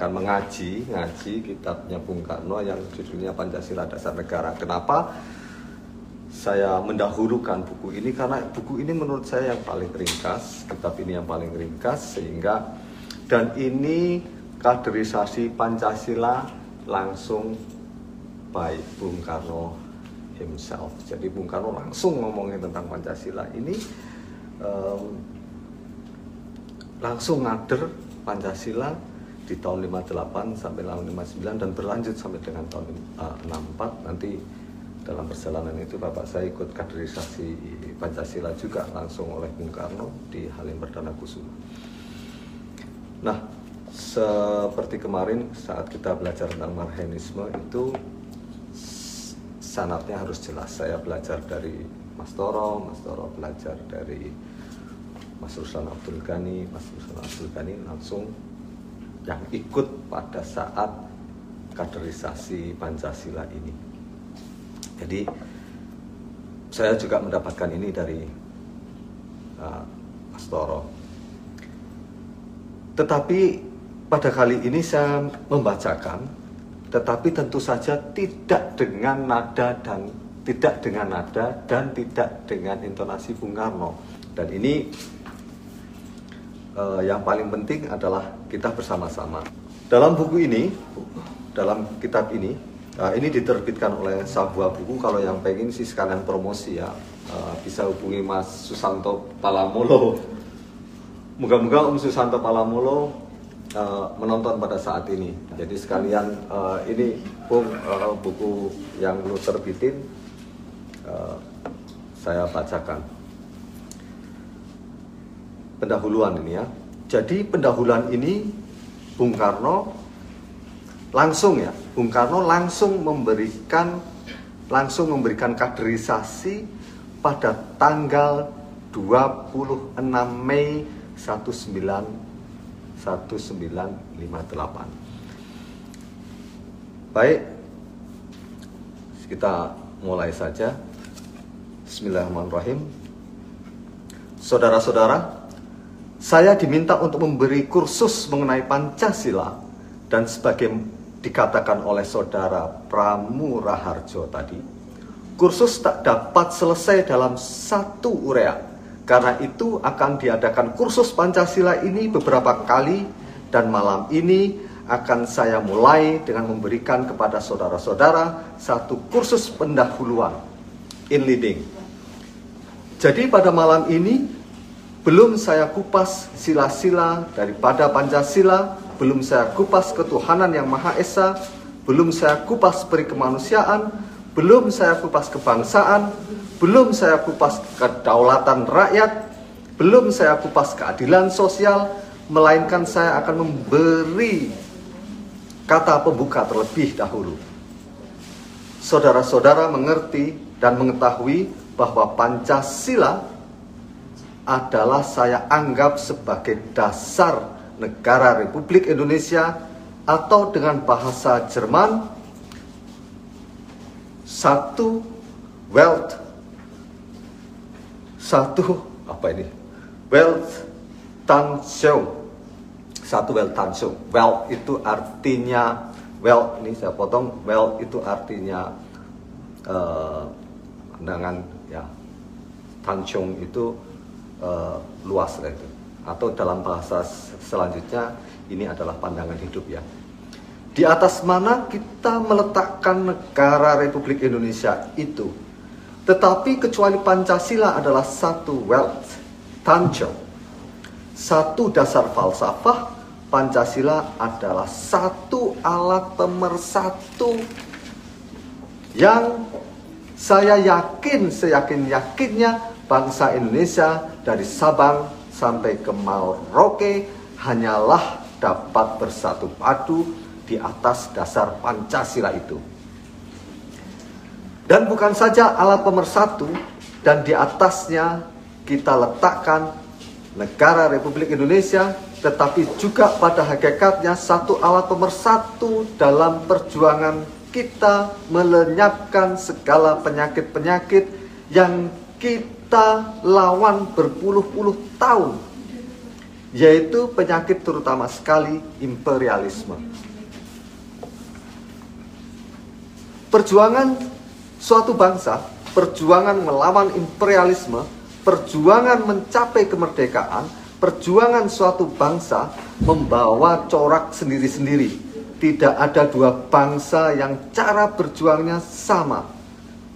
akan mengaji ngaji kitabnya Bung Karno yang judulnya Pancasila Dasar Negara. Kenapa saya mendahulukan buku ini karena buku ini menurut saya yang paling ringkas, kitab ini yang paling ringkas sehingga dan ini kaderisasi Pancasila langsung by Bung Karno himself. Jadi Bung Karno langsung ngomongin tentang Pancasila ini um, langsung ngader Pancasila di tahun 58 sampai tahun 59 dan berlanjut sampai dengan tahun uh, 64 nanti dalam perjalanan itu Bapak saya ikut kaderisasi Pancasila juga langsung oleh Bung Karno di Halim Perdana Kusuma. Nah, seperti kemarin saat kita belajar tentang marhenisme itu sanatnya harus jelas. Saya belajar dari Mas Toro, Mas Toro belajar dari Mas Ruslan Abdul Ghani, Mas Ruslan Abdul Ghani langsung yang ikut pada saat kaderisasi Pancasila ini. Jadi saya juga mendapatkan ini dari uh, Mas Toro. Tetapi pada kali ini saya membacakan, tetapi tentu saja tidak dengan nada dan tidak dengan nada dan tidak dengan intonasi Bung Karno. Dan ini uh, yang paling penting adalah kita bersama-sama. Dalam buku ini, dalam kitab ini, Uh, ini diterbitkan oleh sebuah buku. Kalau yang pengen sih sekalian promosi ya, uh, bisa hubungi Mas Susanto Palamolo. Moga-moga Om Susanto Palamolo uh, menonton pada saat ini. Jadi sekalian uh, ini uh, buku yang lu terbitin saya bacakan. Pendahuluan ini ya. Jadi pendahuluan ini Bung Karno langsung ya Bung Karno langsung memberikan langsung memberikan kaderisasi pada tanggal 26 Mei 19 1958. Baik, kita mulai saja. Bismillahirrahmanirrahim. Saudara-saudara, saya diminta untuk memberi kursus mengenai Pancasila dan sebagai dikatakan oleh saudara Pramuraharjo tadi, kursus tak dapat selesai dalam satu urea. Karena itu akan diadakan kursus Pancasila ini beberapa kali dan malam ini akan saya mulai dengan memberikan kepada saudara-saudara satu kursus pendahuluan in leading. Jadi pada malam ini belum saya kupas sila-sila daripada Pancasila belum saya kupas ketuhanan yang Maha Esa, belum saya kupas peri kemanusiaan, belum saya kupas kebangsaan, belum saya kupas kedaulatan rakyat, belum saya kupas keadilan sosial, melainkan saya akan memberi kata pembuka terlebih dahulu. Saudara-saudara mengerti dan mengetahui bahwa Pancasila adalah saya anggap sebagai dasar negara Republik Indonesia atau dengan bahasa Jerman satu wealth satu apa ini? Wealth tansiung satu wealth tansiung wealth itu artinya wealth ini saya potong wealth itu artinya uh, dengan ya tansiung itu uh, luas itu atau dalam bahasa selanjutnya ini adalah pandangan hidup ya. Di atas mana kita meletakkan negara Republik Indonesia itu. Tetapi kecuali Pancasila adalah satu wealth, tanjo. Satu dasar falsafah, Pancasila adalah satu alat pemersatu yang saya yakin, seyakin-yakinnya bangsa Indonesia dari Sabang sampai ke Merauke hanyalah dapat bersatu padu di atas dasar Pancasila itu. Dan bukan saja alat pemersatu dan di atasnya kita letakkan negara Republik Indonesia tetapi juga pada hakikatnya satu alat pemersatu dalam perjuangan kita melenyapkan segala penyakit-penyakit yang kita lawan berpuluh-puluh tahun yaitu penyakit terutama sekali imperialisme. Perjuangan suatu bangsa, perjuangan melawan imperialisme, perjuangan mencapai kemerdekaan, perjuangan suatu bangsa membawa corak sendiri-sendiri. Tidak ada dua bangsa yang cara berjuangnya sama.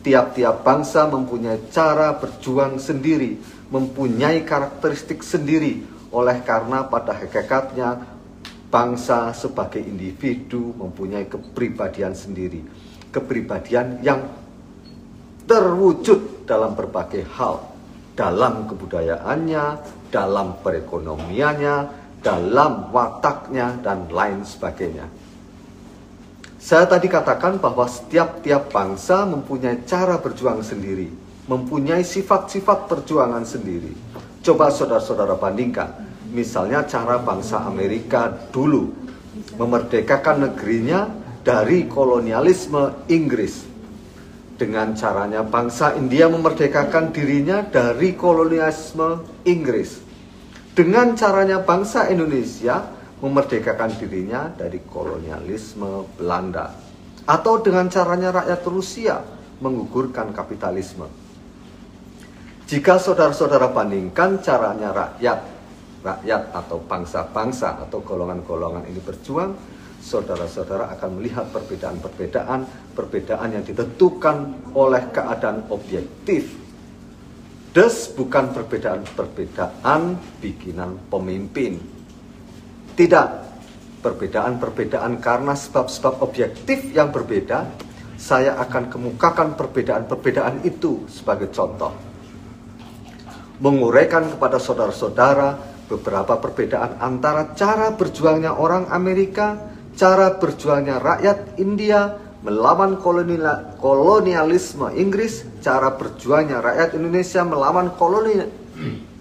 Tiap-tiap bangsa mempunyai cara berjuang sendiri, mempunyai karakteristik sendiri. Oleh karena pada hakikatnya bangsa sebagai individu mempunyai kepribadian sendiri. Kepribadian yang terwujud dalam berbagai hal. Dalam kebudayaannya, dalam perekonomiannya, dalam wataknya, dan lain sebagainya. Saya tadi katakan bahwa setiap tiap bangsa mempunyai cara berjuang sendiri, mempunyai sifat-sifat perjuangan sendiri. Coba saudara-saudara bandingkan, misalnya cara bangsa Amerika dulu memerdekakan negerinya dari kolonialisme Inggris. Dengan caranya bangsa India memerdekakan dirinya dari kolonialisme Inggris. Dengan caranya bangsa Indonesia memerdekakan dirinya dari kolonialisme Belanda atau dengan caranya rakyat Rusia menggugurkan kapitalisme. Jika saudara-saudara bandingkan caranya rakyat, rakyat atau bangsa-bangsa atau golongan-golongan ini berjuang, saudara-saudara akan melihat perbedaan-perbedaan, perbedaan yang ditentukan oleh keadaan objektif. Des bukan perbedaan-perbedaan bikinan pemimpin, tidak perbedaan-perbedaan karena sebab-sebab objektif yang berbeda, saya akan kemukakan perbedaan-perbedaan itu sebagai contoh. Menguraikan kepada saudara-saudara beberapa perbedaan antara cara berjuangnya orang Amerika, cara berjuangnya rakyat India melawan kolonialisme Inggris, cara berjuangnya rakyat Indonesia melawan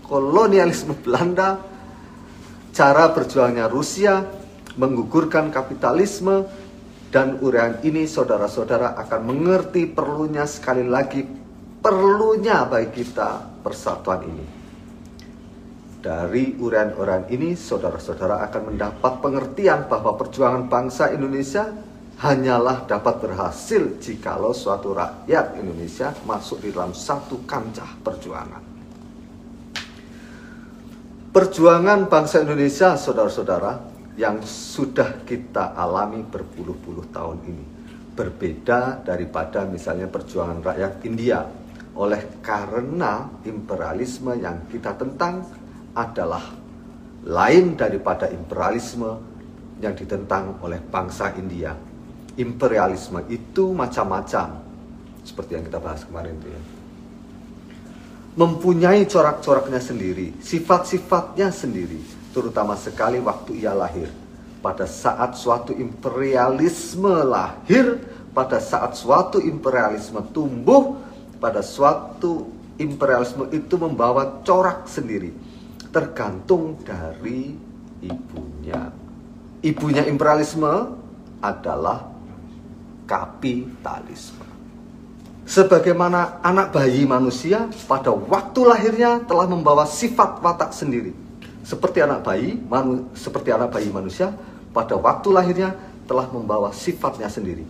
kolonialisme Belanda, cara berjuangnya Rusia menggugurkan kapitalisme dan uraian ini saudara-saudara akan mengerti perlunya sekali lagi perlunya bagi kita persatuan ini. Dari uraian-uraian ini saudara-saudara akan mendapat pengertian bahwa perjuangan bangsa Indonesia hanyalah dapat berhasil jikalau suatu rakyat Indonesia masuk di dalam satu kancah perjuangan. Perjuangan bangsa Indonesia, saudara-saudara, yang sudah kita alami berpuluh-puluh tahun ini berbeda daripada misalnya perjuangan rakyat India oleh karena imperialisme yang kita tentang adalah lain daripada imperialisme yang ditentang oleh bangsa India. Imperialisme itu macam-macam seperti yang kita bahas kemarin itu ya mempunyai corak-coraknya sendiri, sifat-sifatnya sendiri, terutama sekali waktu ia lahir. Pada saat suatu imperialisme lahir, pada saat suatu imperialisme tumbuh, pada suatu imperialisme itu membawa corak sendiri, tergantung dari ibunya. Ibunya imperialisme adalah kapitalisme. Sebagaimana anak bayi manusia pada waktu lahirnya telah membawa sifat watak sendiri. Seperti anak bayi, manu, seperti anak bayi manusia pada waktu lahirnya telah membawa sifatnya sendiri.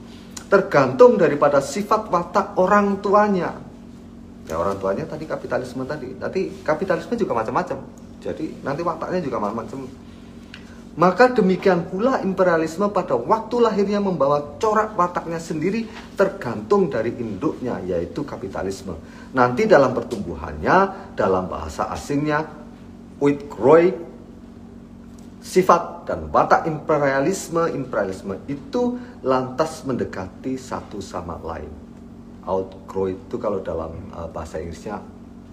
Tergantung daripada sifat watak orang tuanya. Ya orang tuanya tadi kapitalisme tadi. Nanti kapitalisme juga macam-macam. Jadi nanti wataknya juga macam-macam maka demikian pula imperialisme pada waktu lahirnya membawa corak wataknya sendiri tergantung dari induknya yaitu kapitalisme. Nanti dalam pertumbuhannya, dalam bahasa asingnya, outgrow sifat dan watak imperialisme, imperialisme itu lantas mendekati satu sama lain. Outgrow itu kalau dalam uh, bahasa Inggrisnya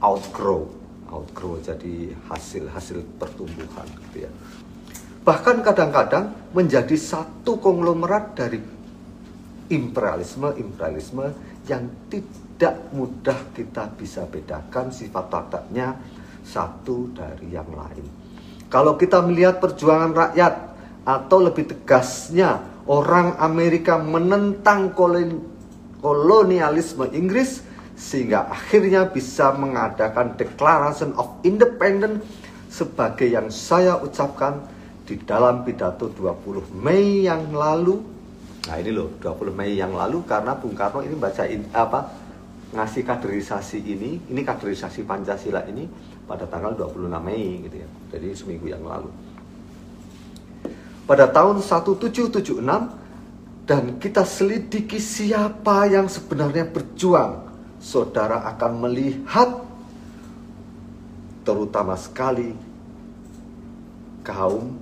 outgrow, outgrow jadi hasil hasil pertumbuhan gitu ya bahkan kadang-kadang menjadi satu konglomerat dari imperialisme-imperialisme yang tidak mudah kita bisa bedakan sifat wataknya satu dari yang lain. Kalau kita melihat perjuangan rakyat atau lebih tegasnya orang Amerika menentang kolonialisme Inggris sehingga akhirnya bisa mengadakan Declaration of Independence sebagai yang saya ucapkan di dalam pidato 20 Mei yang lalu. Nah ini loh 20 Mei yang lalu karena Bung Karno ini bacain apa ngasih kaderisasi ini, ini kaderisasi Pancasila ini pada tanggal 26 Mei gitu ya. Jadi seminggu yang lalu. Pada tahun 1776 dan kita selidiki siapa yang sebenarnya berjuang, saudara akan melihat terutama sekali kaum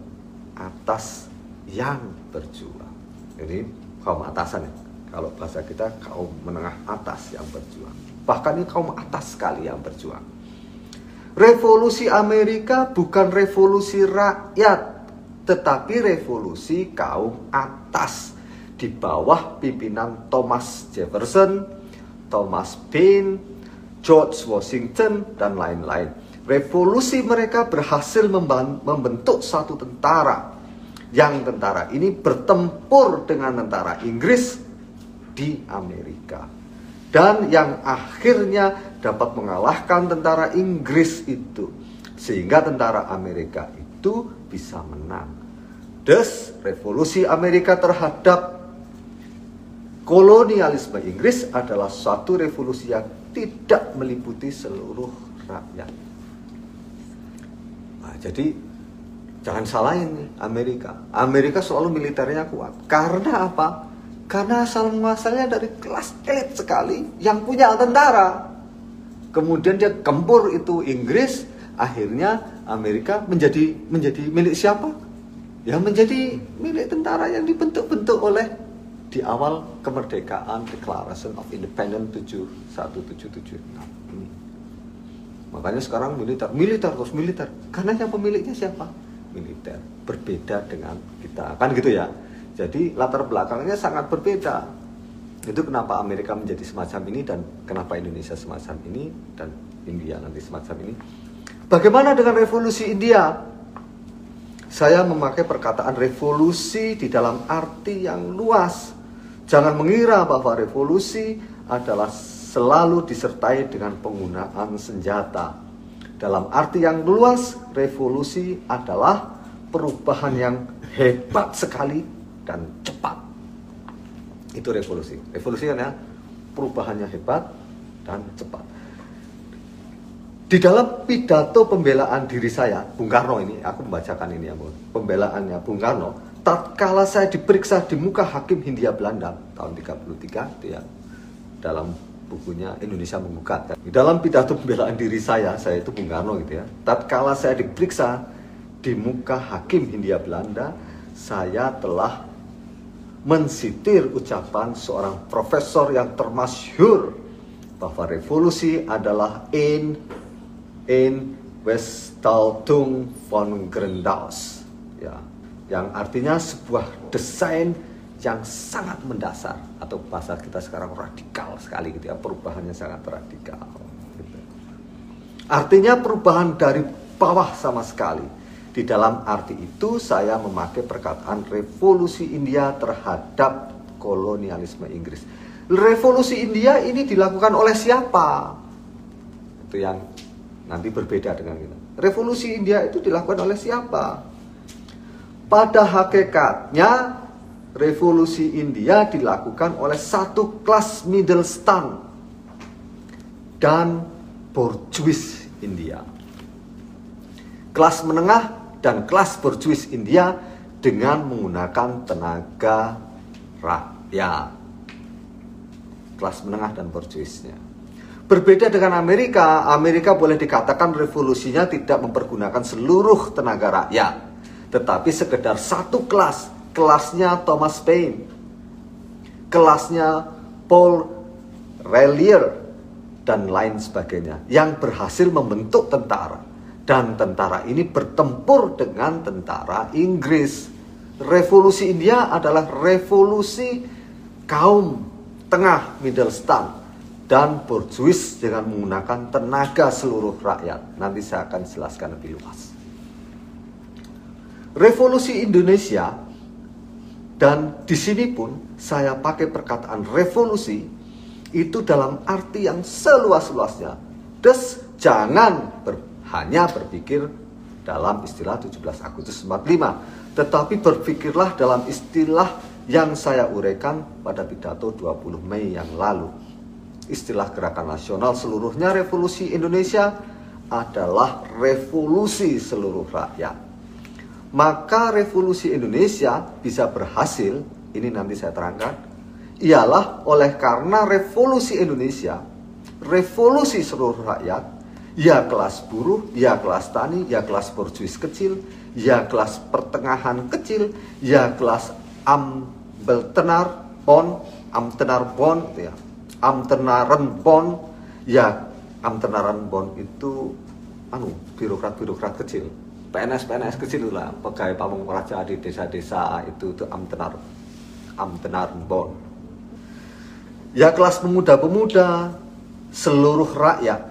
atas yang berjuang. Jadi kaum atasan ya. Kalau bahasa kita kaum menengah atas yang berjuang. Bahkan ini kaum atas sekali yang berjuang. Revolusi Amerika bukan revolusi rakyat, tetapi revolusi kaum atas di bawah pimpinan Thomas Jefferson, Thomas Paine, George Washington, dan lain-lain revolusi mereka berhasil membentuk satu tentara yang tentara ini bertempur dengan tentara Inggris di Amerika dan yang akhirnya dapat mengalahkan tentara Inggris itu sehingga tentara Amerika itu bisa menang. Thus, revolusi Amerika terhadap kolonialisme Inggris adalah suatu revolusi yang tidak meliputi seluruh rakyat. Jadi jangan salahin nih Amerika. Amerika selalu militernya kuat. Karena apa? Karena asal muasalnya dari kelas elit sekali yang punya tentara. Kemudian dia gempur itu Inggris, akhirnya Amerika menjadi menjadi milik siapa? Ya menjadi milik tentara yang dibentuk-bentuk oleh di awal kemerdekaan Declaration of Independence 71776. Makanya sekarang militer, militer terus militer. Karena yang pemiliknya siapa? Militer. Berbeda dengan kita. Kan gitu ya. Jadi latar belakangnya sangat berbeda. Itu kenapa Amerika menjadi semacam ini dan kenapa Indonesia semacam ini dan India nanti semacam ini. Bagaimana dengan revolusi India? Saya memakai perkataan revolusi di dalam arti yang luas. Jangan mengira bahwa revolusi adalah selalu disertai dengan penggunaan senjata. Dalam arti yang luas, revolusi adalah perubahan yang hebat sekali dan cepat. Itu revolusi. Revolusi kan ya, perubahannya hebat dan cepat. Di dalam pidato pembelaan diri saya, Bung Karno ini, aku membacakan ini ya. Pembelaannya Bung Karno, tatkala saya diperiksa di muka hakim Hindia Belanda tahun 33 itu ya, dalam bukunya Indonesia Menggugat. Di dalam pidato pembelaan diri saya, saya itu Bung Karno gitu ya. Tatkala saya diperiksa di muka hakim Hindia Belanda, saya telah mensitir ucapan seorang profesor yang termasyhur bahwa revolusi adalah in in Westaltung von Grendaus ya yang artinya sebuah desain yang sangat mendasar atau bahasa kita sekarang radikal sekali gitu ya perubahannya sangat radikal gitu. artinya perubahan dari bawah sama sekali. Di dalam arti itu saya memakai perkataan revolusi India terhadap kolonialisme Inggris. Revolusi India ini dilakukan oleh siapa? Itu yang nanti berbeda dengan kita. Revolusi India itu dilakukan oleh siapa? Pada hakikatnya revolusi India dilakukan oleh satu kelas Middleston dan borjuis India. Kelas menengah dan kelas borjuis India dengan menggunakan tenaga rakyat. Kelas menengah dan borjuisnya. Berbeda dengan Amerika, Amerika boleh dikatakan revolusinya tidak mempergunakan seluruh tenaga rakyat, tetapi sekedar satu kelas kelasnya Thomas Paine, kelasnya Paul Relier, dan lain sebagainya yang berhasil membentuk tentara. Dan tentara ini bertempur dengan tentara Inggris. Revolusi India adalah revolusi kaum tengah Middleston dan borjuis dengan menggunakan tenaga seluruh rakyat. Nanti saya akan jelaskan lebih luas. Revolusi Indonesia dan di sini pun saya pakai perkataan revolusi itu dalam arti yang seluas-luasnya. Des jangan ber, hanya berpikir dalam istilah 17 Agustus 45. Tetapi berpikirlah dalam istilah yang saya uraikan pada pidato 20 Mei yang lalu. Istilah gerakan nasional seluruhnya revolusi Indonesia adalah revolusi seluruh rakyat. Maka revolusi Indonesia bisa berhasil, ini nanti saya terangkan, ialah oleh karena revolusi Indonesia, revolusi seluruh rakyat, ya kelas buruh, ya kelas tani, ya kelas borjuis kecil, ya kelas pertengahan kecil, ya kelas ambeltenar pon, amtenar bon, ya, amtenaren bon, ya amtenaran bon itu anu birokrat-birokrat kecil PNS-PNS kecil lah pegawai pamung praja di desa-desa itu itu amtenar amtenar bon ya kelas pemuda-pemuda seluruh rakyat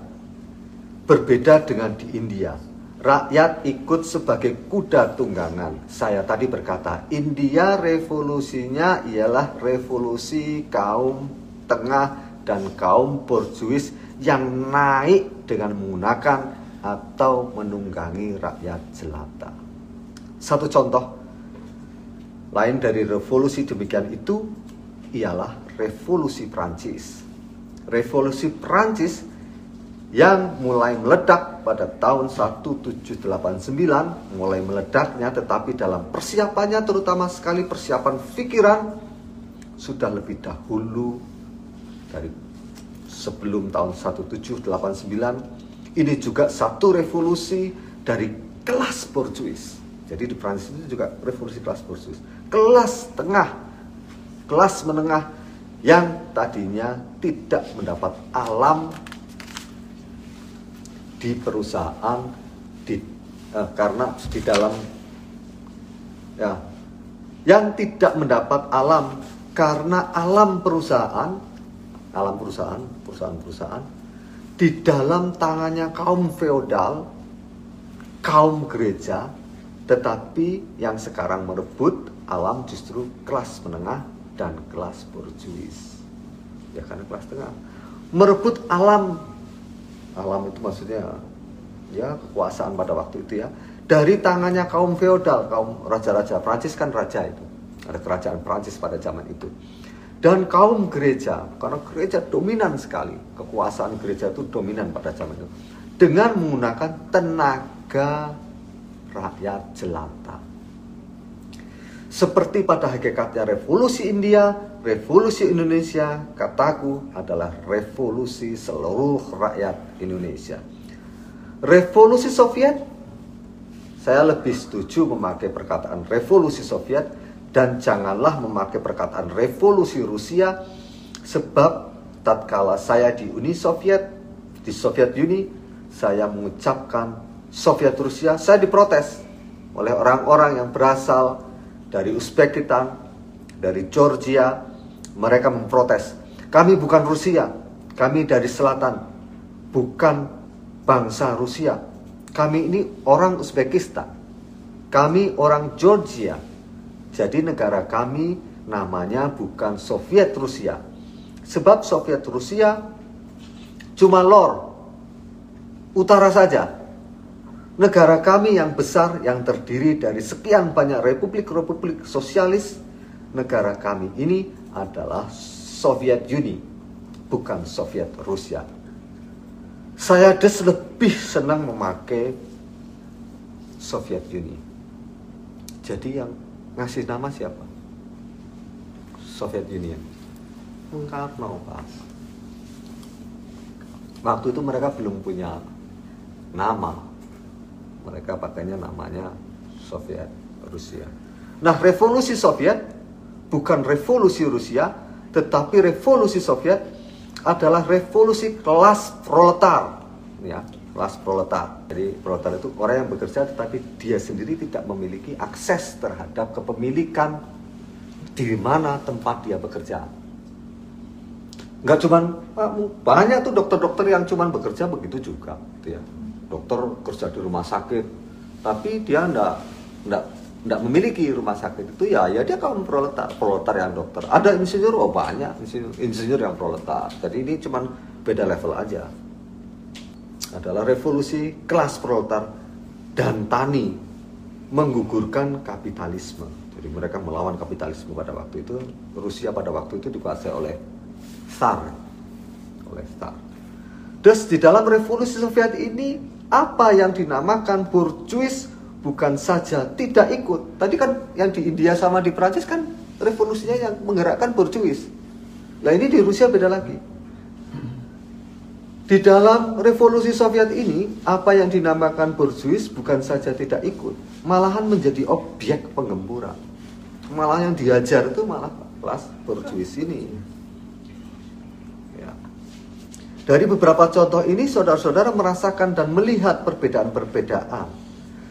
berbeda dengan di India. Rakyat ikut sebagai kuda tunggangan. Saya tadi berkata India revolusinya ialah revolusi kaum tengah dan kaum borjuis yang naik dengan menggunakan atau menunggangi rakyat jelata. Satu contoh lain dari revolusi demikian itu ialah revolusi Prancis. Revolusi Prancis yang mulai meledak pada tahun 1789 mulai meledaknya tetapi dalam persiapannya terutama sekali persiapan pikiran sudah lebih dahulu dari sebelum tahun 1789 ini juga satu revolusi dari kelas borjuis. Jadi di Prancis itu juga revolusi kelas borjuis. Kelas tengah, kelas menengah yang tadinya tidak mendapat alam di perusahaan di eh, karena di dalam ya yang tidak mendapat alam karena alam perusahaan alam perusahaan, perusahaan-perusahaan di dalam tangannya kaum feodal, kaum gereja, tetapi yang sekarang merebut alam justru kelas menengah dan kelas borjuis. Ya kan kelas tengah. Merebut alam. Alam itu maksudnya ya kekuasaan pada waktu itu ya. Dari tangannya kaum feodal, kaum raja-raja. Prancis kan raja itu. Ada kerajaan Prancis pada zaman itu dan kaum gereja karena gereja dominan sekali kekuasaan gereja itu dominan pada zaman itu dengan menggunakan tenaga rakyat jelata. Seperti pada hakikatnya revolusi India revolusi Indonesia kataku adalah revolusi seluruh rakyat Indonesia. Revolusi Soviet? Saya lebih setuju memakai perkataan revolusi Soviet dan janganlah memakai perkataan revolusi Rusia sebab tatkala saya di Uni Soviet di Soviet Uni saya mengucapkan Soviet Rusia saya diprotes oleh orang-orang yang berasal dari Uzbekistan dari Georgia. Mereka memprotes. Kami bukan Rusia kami dari selatan bukan bangsa Rusia. Kami ini orang Uzbekistan kami orang Georgia jadi negara kami namanya bukan Soviet Rusia. Sebab Soviet Rusia cuma lor utara saja. Negara kami yang besar yang terdiri dari sekian banyak republik-republik sosialis, negara kami ini adalah Soviet Uni, bukan Soviet Rusia. Saya des lebih senang memakai Soviet Uni. Jadi yang ngasih nama siapa? Soviet Union. Bung Karno, Pak. Waktu itu mereka belum punya nama. Mereka pakainya namanya Soviet Rusia. Nah, revolusi Soviet bukan revolusi Rusia, tetapi revolusi Soviet adalah revolusi kelas proletar. Ya, kelas proletar. Jadi proletar itu orang yang bekerja tetapi dia sendiri tidak memiliki akses terhadap kepemilikan di mana tempat dia bekerja. Enggak cuman banyak tuh dokter-dokter yang cuman bekerja begitu juga, gitu ya. Dokter kerja di rumah sakit, tapi dia enggak enggak enggak memiliki rumah sakit itu ya ya dia kaum proletar proletar yang dokter ada insinyur oh banyak insinyur, insinyur yang proletar jadi ini cuman beda level aja adalah revolusi kelas proletar dan tani menggugurkan kapitalisme. Jadi mereka melawan kapitalisme pada waktu itu. Rusia pada waktu itu dikuasai oleh Tsar, oleh Tsar. Terus di dalam revolusi Soviet ini apa yang dinamakan burjuis bukan saja tidak ikut. Tadi kan yang di India sama di Prancis kan revolusinya yang menggerakkan burjuis. Nah ini di Rusia beda lagi. Di dalam revolusi Soviet ini, apa yang dinamakan burjuis bukan saja tidak ikut, malahan menjadi objek pengemburan. Malah yang diajar itu malah kelas burjuis ini. Ya. Dari beberapa contoh ini, saudara-saudara merasakan dan melihat perbedaan-perbedaan.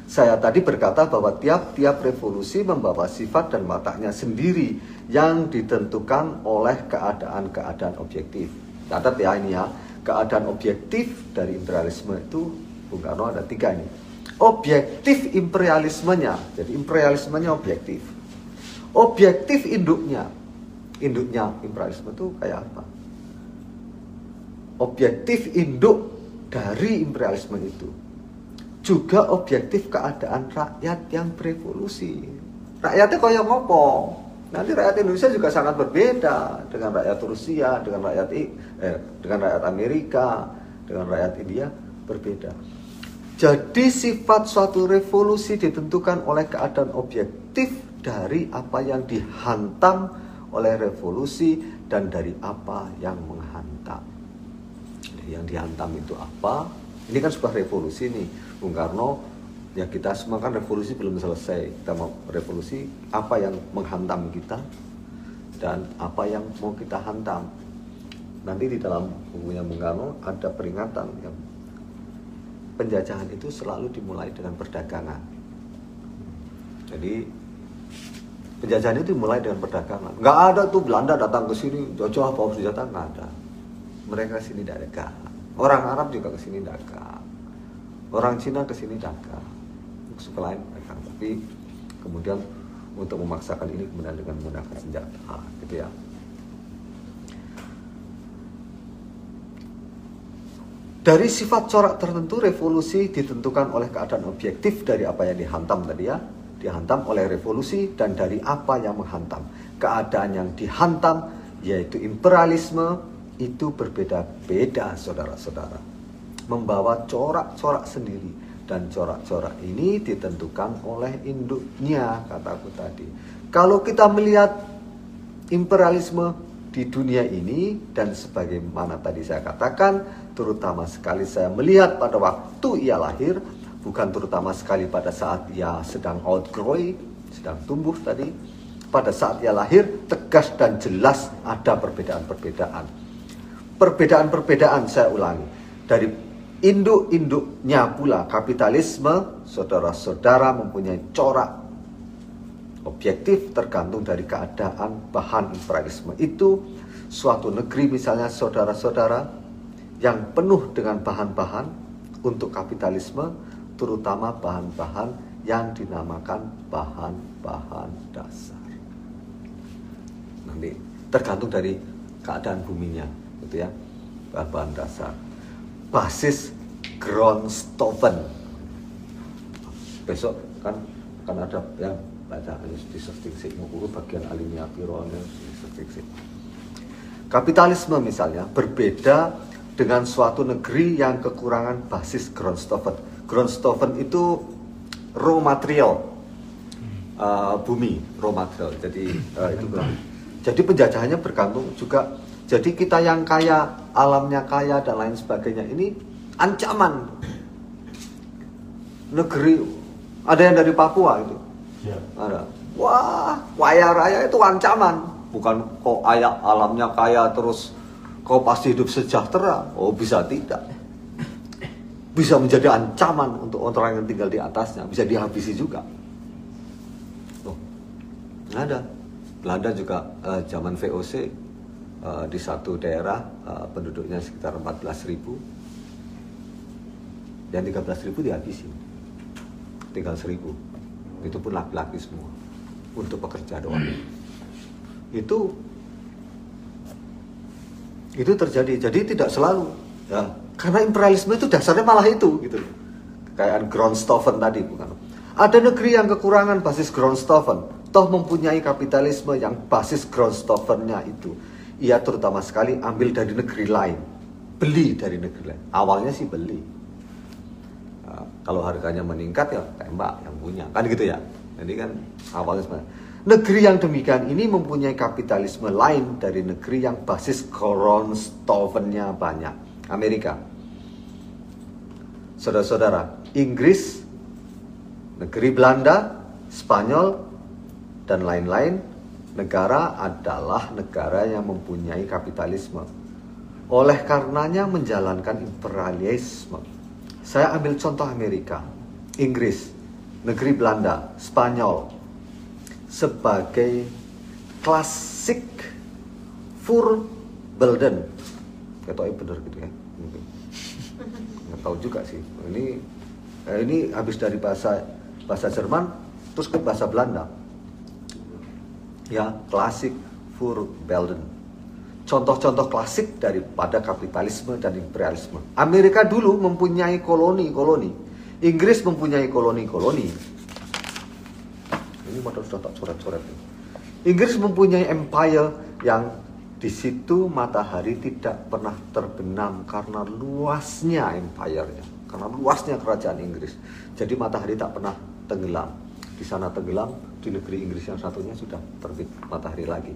Saya tadi berkata bahwa tiap-tiap revolusi membawa sifat dan wataknya sendiri yang ditentukan oleh keadaan-keadaan objektif. Catat ya ini ya, keadaan objektif dari imperialisme itu Bung Karno ada tiga ini. Objektif imperialismenya, jadi imperialismenya objektif. Objektif induknya, induknya imperialisme itu kayak apa? Objektif induk dari imperialisme itu juga objektif keadaan rakyat yang berevolusi. Rakyatnya kaya ngopo? Nanti rakyat Indonesia juga sangat berbeda dengan rakyat Rusia, dengan rakyat eh, dengan rakyat Amerika, dengan rakyat India berbeda. Jadi sifat suatu revolusi ditentukan oleh keadaan objektif dari apa yang dihantam oleh revolusi dan dari apa yang menghantam. Jadi yang dihantam itu apa? Ini kan sebuah revolusi nih, Bung Karno ya kita semua kan revolusi belum selesai. Kita mau revolusi apa yang menghantam kita dan apa yang mau kita hantam. Nanti di dalam bukunya Bung Karno ada peringatan yang penjajahan itu selalu dimulai dengan perdagangan. Jadi penjajahan itu dimulai dengan perdagangan. Nggak ada tuh Belanda datang ke sini jauh bawa senjata nggak ada. Mereka sini dagang orang Arab juga ke sini dagang orang Cina ke sini dagang suku lain mereka tapi kemudian untuk memaksakan ini kemudian dengan menggunakan senjata gitu ya Dari sifat corak tertentu revolusi ditentukan oleh keadaan objektif dari apa yang dihantam tadi ya, dihantam oleh revolusi dan dari apa yang menghantam. Keadaan yang dihantam yaitu imperialisme itu berbeda-beda saudara-saudara. Membawa corak-corak sendiri dan corak-corak ini ditentukan oleh induknya kataku tadi. Kalau kita melihat imperialisme di dunia ini dan sebagaimana tadi saya katakan, terutama sekali saya melihat pada waktu ia lahir, bukan terutama sekali pada saat ia sedang outgrow, sedang tumbuh tadi, pada saat ia lahir tegas dan jelas ada perbedaan-perbedaan. Perbedaan-perbedaan saya ulangi dari induk-induknya pula kapitalisme, saudara-saudara mempunyai corak objektif tergantung dari keadaan bahan imperialisme itu. Suatu negeri misalnya saudara-saudara yang penuh dengan bahan-bahan untuk kapitalisme terutama bahan-bahan yang dinamakan bahan-bahan dasar. Nanti tergantung dari keadaan buminya gitu ya bahan-bahan dasar basis Grondstoffen. Besok kan kan ada yang baca di sih mengukur bagian alimnya pironya sih. Kapitalisme misalnya berbeda dengan suatu negeri yang kekurangan basis Grondstoffen. Grondstoffen itu raw material uh, bumi, raw material. Jadi uh, itu Jadi penjajahannya bergantung juga jadi kita yang kaya, alamnya kaya dan lain sebagainya ini ancaman negeri ada yang dari Papua itu. Ya. Ada. Wah, kaya raya itu ancaman. Bukan kok ayah alamnya kaya terus kau pasti hidup sejahtera. Oh, bisa tidak. Bisa menjadi ancaman untuk orang yang tinggal di atasnya, bisa dihabisi juga. Oh, ada. Belanda juga uh, zaman VOC Eh, di satu daerah uh, penduduknya sekitar 14 ribu. Yang 13 ribu dihabisi tinggal seribu. Itu pun laki-laki semua. Untuk pekerja doang. Itu itu terjadi. Jadi tidak selalu ya karena imperialisme itu dasarnya malah itu gitu kayak Grondstoffen tadi bukan. Ada negeri yang kekurangan basis Grondstoffen, toh mempunyai kapitalisme yang basis Grondstoffennya itu. Ia terutama sekali ambil dari negeri lain, beli dari negeri lain. Awalnya sih beli. Nah, kalau harganya meningkat ya tembak yang punya, kan gitu ya. Jadi kan awalnya sebenarnya. Negeri yang demikian ini mempunyai kapitalisme lain dari negeri yang basis Grondstoffennya banyak. Amerika. Saudara-saudara, Inggris, negeri Belanda, Spanyol, dan lain-lain negara adalah negara yang mempunyai kapitalisme. Oleh karenanya menjalankan imperialisme. Saya ambil contoh Amerika, Inggris, negeri Belanda, Spanyol. Sebagai klasik Furbelden ketoknya bener gitu ya? Nggak tahu juga sih. Ini eh, ini habis dari bahasa bahasa Jerman terus ke bahasa Belanda ya klasik Belden. Contoh-contoh klasik daripada kapitalisme dan imperialisme. Amerika dulu mempunyai koloni-koloni. Inggris mempunyai koloni-koloni. Ini motor sudah tak coret-coret Inggris mempunyai empire yang di situ matahari tidak pernah terbenam karena luasnya empire-nya, karena luasnya kerajaan Inggris. Jadi matahari tak pernah tenggelam. Di sana tenggelam, di negeri Inggris yang satunya sudah terbit matahari lagi.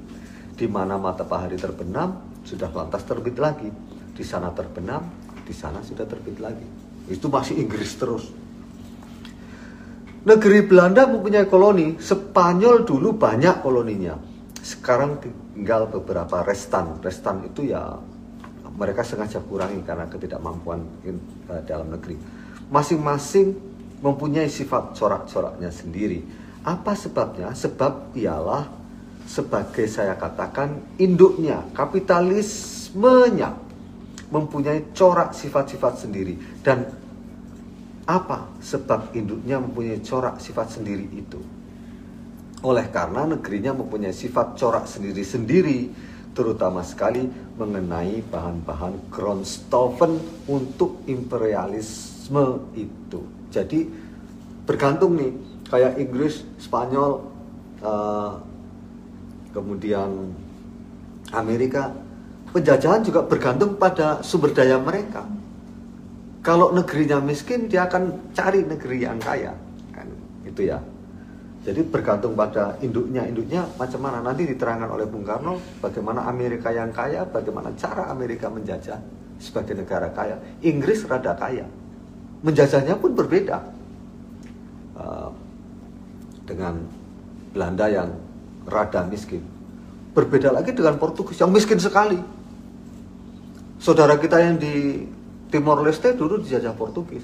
Di mana matahari terbenam, sudah lantas terbit lagi. Di sana terbenam, di sana sudah terbit lagi. Itu masih Inggris terus. Negeri Belanda mempunyai koloni, Spanyol dulu banyak koloninya sekarang tinggal beberapa restan. Restan itu ya mereka sengaja kurangi karena ketidakmampuan uh, dalam negeri. Masing-masing mempunyai sifat corak-coraknya sendiri. Apa sebabnya? Sebab ialah sebagai saya katakan induknya, kapitalismenya mempunyai corak sifat-sifat sendiri dan apa sebab induknya mempunyai corak sifat sendiri itu? Oleh karena negerinya mempunyai sifat corak sendiri-sendiri, terutama sekali mengenai bahan-bahan Grondstoffen untuk imperialisme itu. Jadi bergantung nih, kayak Inggris, Spanyol, uh, kemudian Amerika, penjajahan juga bergantung pada sumber daya mereka. Kalau negerinya miskin, dia akan cari negeri yang kaya, kan itu ya. Jadi bergantung pada induknya, induknya macam mana nanti diterangkan oleh Bung Karno bagaimana Amerika yang kaya, bagaimana cara Amerika menjajah sebagai negara kaya. Inggris rada kaya, menjajahnya pun berbeda uh, dengan Belanda yang rada miskin. Berbeda lagi dengan Portugis yang miskin sekali. Saudara kita yang di Timor Leste dulu dijajah Portugis.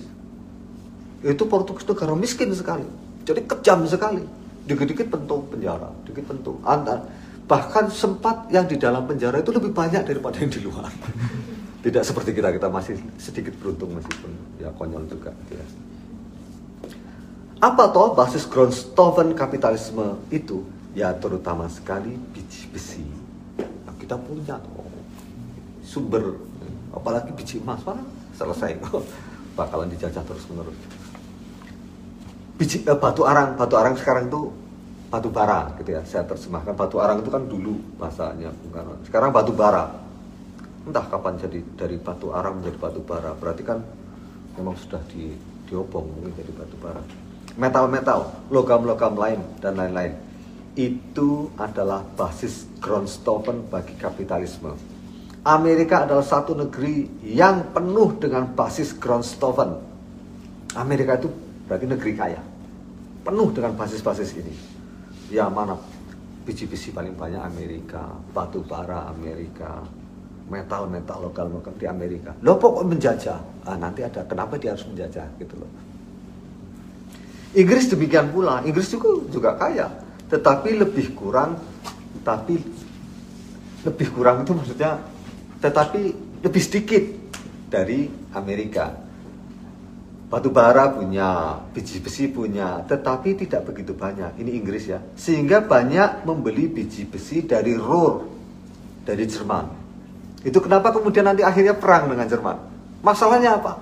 Itu Portugis itu karena miskin sekali jadi kejam sekali. Dikit-dikit pentung penjara, dikit pentung. Antar bahkan sempat yang di dalam penjara itu lebih banyak daripada yang di luar. Tidak seperti kita, kita masih sedikit beruntung meskipun ya konyol juga. Ya. Apa toh basis Grondstoffen kapitalisme itu? Ya terutama sekali biji besi. Nah, kita punya toh sumber, apalagi biji emas, wah, selesai. Bakalan dijajah terus menerus biji eh, batu arang. Batu arang sekarang itu batu bara gitu ya. Saya terjemahkan. Batu arang itu kan dulu bahasanya bukan sekarang batu bara. Entah kapan jadi dari batu arang menjadi batu bara. Berarti kan memang sudah di diobong mungkin jadi batu bara metal-metal logam-logam lain dan lain-lain. Itu adalah basis Grondstoffen bagi kapitalisme. Amerika adalah satu negeri yang penuh dengan basis Grondstoffen Amerika itu berarti negeri kaya. Penuh dengan basis-basis ini. Ya mana biji-biji paling banyak Amerika batu bara Amerika metal-metal lokal-lokal di Amerika. Lo pokok menjajah. Ah, nanti ada kenapa dia harus menjajah gitu loh Inggris demikian pula Inggris juga juga kaya tetapi lebih kurang tapi lebih kurang itu maksudnya tetapi lebih sedikit dari Amerika batu bara punya, biji besi punya, tetapi tidak begitu banyak. Ini Inggris ya. Sehingga banyak membeli biji besi dari Ruhr, dari Jerman. Itu kenapa kemudian nanti akhirnya perang dengan Jerman. Masalahnya apa?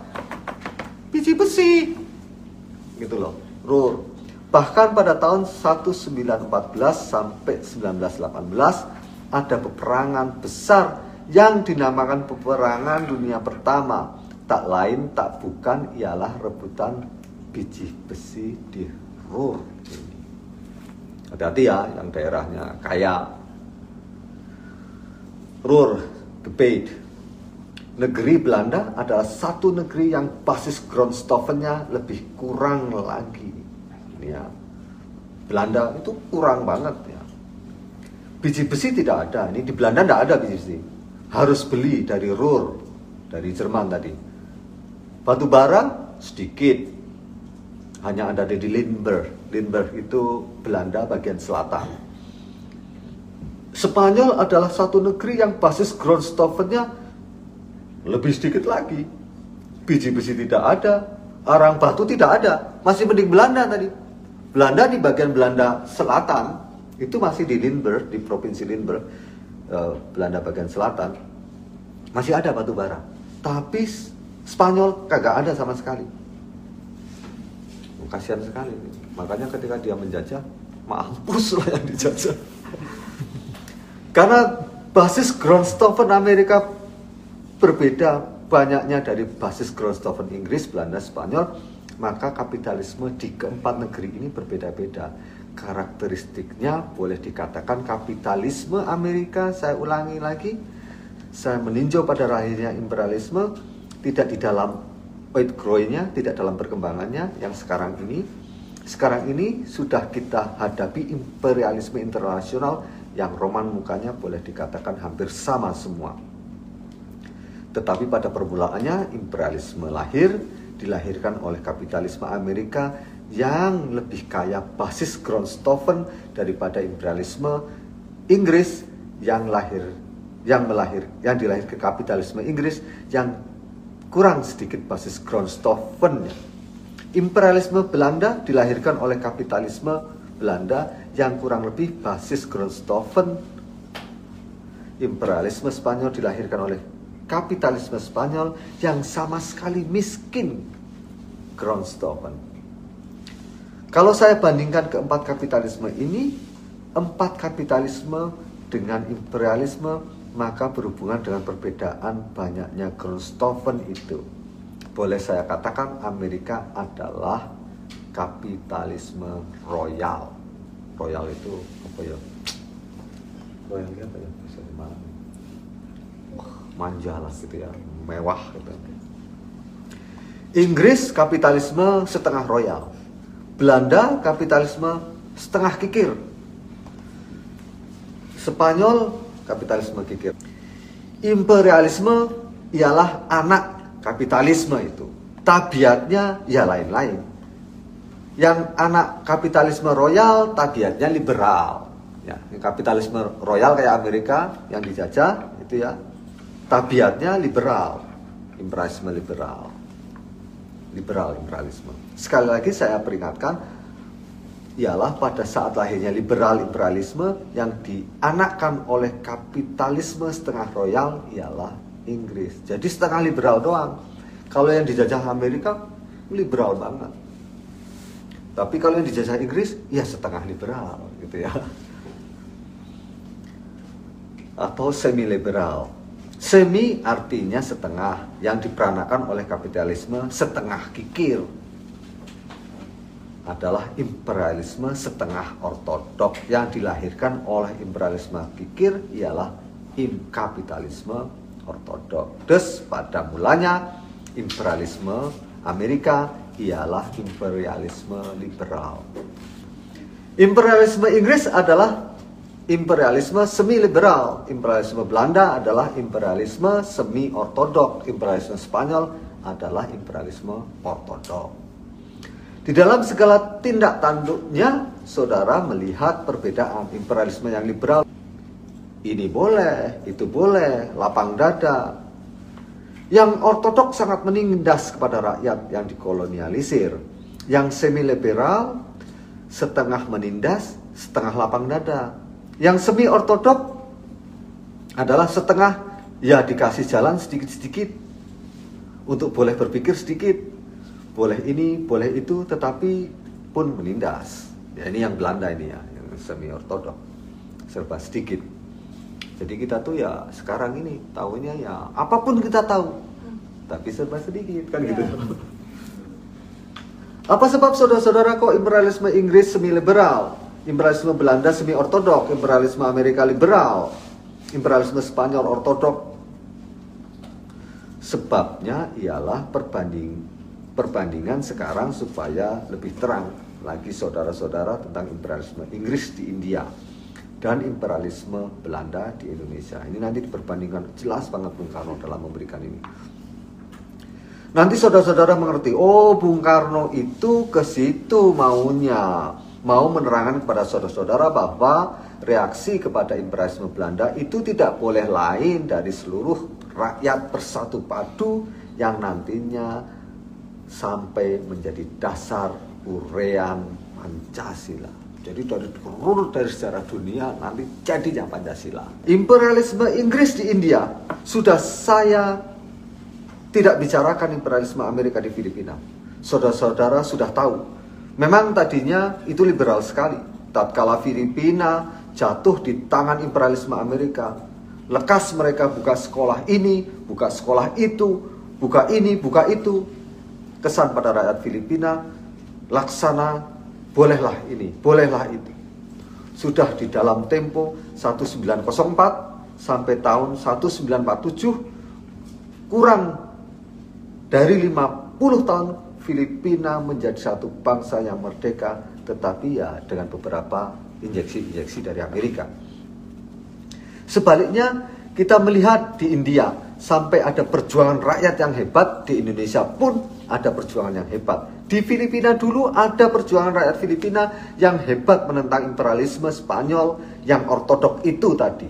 Biji besi. gitu loh. Ruhr. Bahkan pada tahun 1914 sampai 1918 ada peperangan besar yang dinamakan peperangan dunia pertama. Tak lain tak bukan ialah rebutan biji besi di Ruhr. Hati-hati ya yang daerahnya kaya. Ruhr, debate negeri Belanda adalah satu negeri yang basis grondstoffennya lebih kurang lagi. Ya. Belanda itu kurang banget ya. Biji besi tidak ada. Ini di Belanda tidak ada biji besi. Harus beli dari Ruhr, dari Jerman tadi. Batu bara sedikit. Hanya ada di Limburg. Limburg itu Belanda bagian selatan. Spanyol adalah satu negeri yang basis grondstoffennya lebih sedikit lagi. Biji besi tidak ada, arang batu tidak ada. Masih mending Belanda tadi. Belanda di bagian Belanda selatan itu masih di Limburg, di provinsi Limburg, uh, Belanda bagian selatan masih ada batu bara. Tapi Spanyol kagak ada sama sekali. Kasihan sekali. Makanya ketika dia menjajah, mampus lah yang dijajah. Karena basis Grondstoffen Amerika berbeda banyaknya dari basis Grondstoffen Inggris, Belanda, Spanyol, maka kapitalisme di keempat negeri ini berbeda-beda. Karakteristiknya boleh dikatakan kapitalisme Amerika, saya ulangi lagi, saya meninjau pada lahirnya imperialisme, tidak di dalam weight growing-nya, tidak dalam perkembangannya yang sekarang ini. Sekarang ini sudah kita hadapi imperialisme internasional yang roman mukanya boleh dikatakan hampir sama semua tetapi pada permulaannya imperialisme lahir dilahirkan oleh kapitalisme Amerika yang lebih kaya basis Grondstoffen daripada imperialisme Inggris yang lahir yang melahir yang dilahirkan kapitalisme Inggris yang kurang sedikit basis Grondstoffennya. Imperialisme Belanda dilahirkan oleh kapitalisme Belanda yang kurang lebih basis Grondstoffen. Imperialisme Spanyol dilahirkan oleh kapitalisme Spanyol yang sama sekali miskin Grondstoffen. Kalau saya bandingkan keempat kapitalisme ini, empat kapitalisme dengan imperialisme maka berhubungan dengan perbedaan banyaknya Grondstoffen itu. Boleh saya katakan Amerika adalah kapitalisme royal. Royal itu apa ya? Royal apa ya? Bisa di mana? Manja lah gitu ya, mewah gitu. Inggris kapitalisme setengah royal. Belanda kapitalisme setengah kikir. Spanyol kapitalisme kikir. Imperialisme ialah anak kapitalisme itu. Tabiatnya ya lain-lain. Yang anak kapitalisme royal tabiatnya liberal. Ya, kapitalisme royal kayak Amerika yang dijajah itu ya tabiatnya liberal, imperialisme liberal. Liberal imperialisme. Sekali lagi saya peringatkan, ialah pada saat lahirnya liberal imperialisme yang dianakkan oleh kapitalisme setengah royal ialah Inggris. Jadi setengah liberal doang. Kalau yang dijajah Amerika liberal banget. Tapi kalau yang dijajah Inggris ya setengah liberal gitu ya. Atau semi liberal. Semi artinya setengah yang diperanakan oleh kapitalisme setengah kikir adalah imperialisme setengah ortodok yang dilahirkan oleh imperialisme kikir ialah im kapitalisme ortodok. Terus pada mulanya imperialisme Amerika ialah imperialisme liberal. Imperialisme Inggris adalah imperialisme semi liberal. Imperialisme Belanda adalah imperialisme semi ortodok. Imperialisme Spanyol adalah imperialisme ortodok. Di dalam segala tindak tanduknya, saudara melihat perbedaan imperialisme yang liberal. Ini boleh, itu boleh, lapang dada. Yang ortodok sangat menindas kepada rakyat yang dikolonialisir. Yang semi liberal setengah menindas, setengah lapang dada yang semi ortodok adalah setengah ya dikasih jalan sedikit-sedikit untuk boleh berpikir sedikit. boleh ini, boleh itu, tetapi pun menindas. Ya ini yang Belanda ini ya, yang semi ortodok, serba sedikit. Jadi kita tuh ya sekarang ini tahunya ya apa pun kita tahu, tapi serba sedikit kan gitu. Apa sebab saudara-saudara kok imperialisme Inggris semi liberal, imperialisme Belanda semi ortodok, imperialisme Amerika liberal, imperialisme Spanyol ortodok? Sebabnya ialah perbanding perbandingan sekarang supaya lebih terang lagi saudara-saudara tentang imperialisme Inggris di India dan imperialisme Belanda di Indonesia. Ini nanti diperbandingkan jelas banget Bung Karno dalam memberikan ini. Nanti saudara-saudara mengerti, oh Bung Karno itu ke situ maunya. Mau menerangkan kepada saudara-saudara bahwa reaksi kepada imperialisme Belanda itu tidak boleh lain dari seluruh rakyat bersatu padu yang nantinya sampai menjadi dasar urean Pancasila. Jadi dari seluruh dari sejarah dunia nanti jadinya Pancasila. Imperialisme Inggris di India sudah saya tidak bicarakan imperialisme Amerika di Filipina. Saudara-saudara sudah tahu. Memang tadinya itu liberal sekali. Tatkala Filipina jatuh di tangan imperialisme Amerika, lekas mereka buka sekolah ini, buka sekolah itu, buka ini, buka itu. Kesan pada rakyat Filipina, laksana, bolehlah ini, bolehlah itu. Sudah di dalam tempo 1904 sampai tahun 1947 kurang dari 50 tahun Filipina menjadi satu bangsa yang merdeka tetapi ya dengan beberapa injeksi-injeksi dari Amerika. Sebaliknya kita melihat di India sampai ada perjuangan rakyat yang hebat, di Indonesia pun ada perjuangan yang hebat. Di Filipina dulu ada perjuangan rakyat Filipina yang hebat menentang imperialisme Spanyol yang ortodok itu tadi.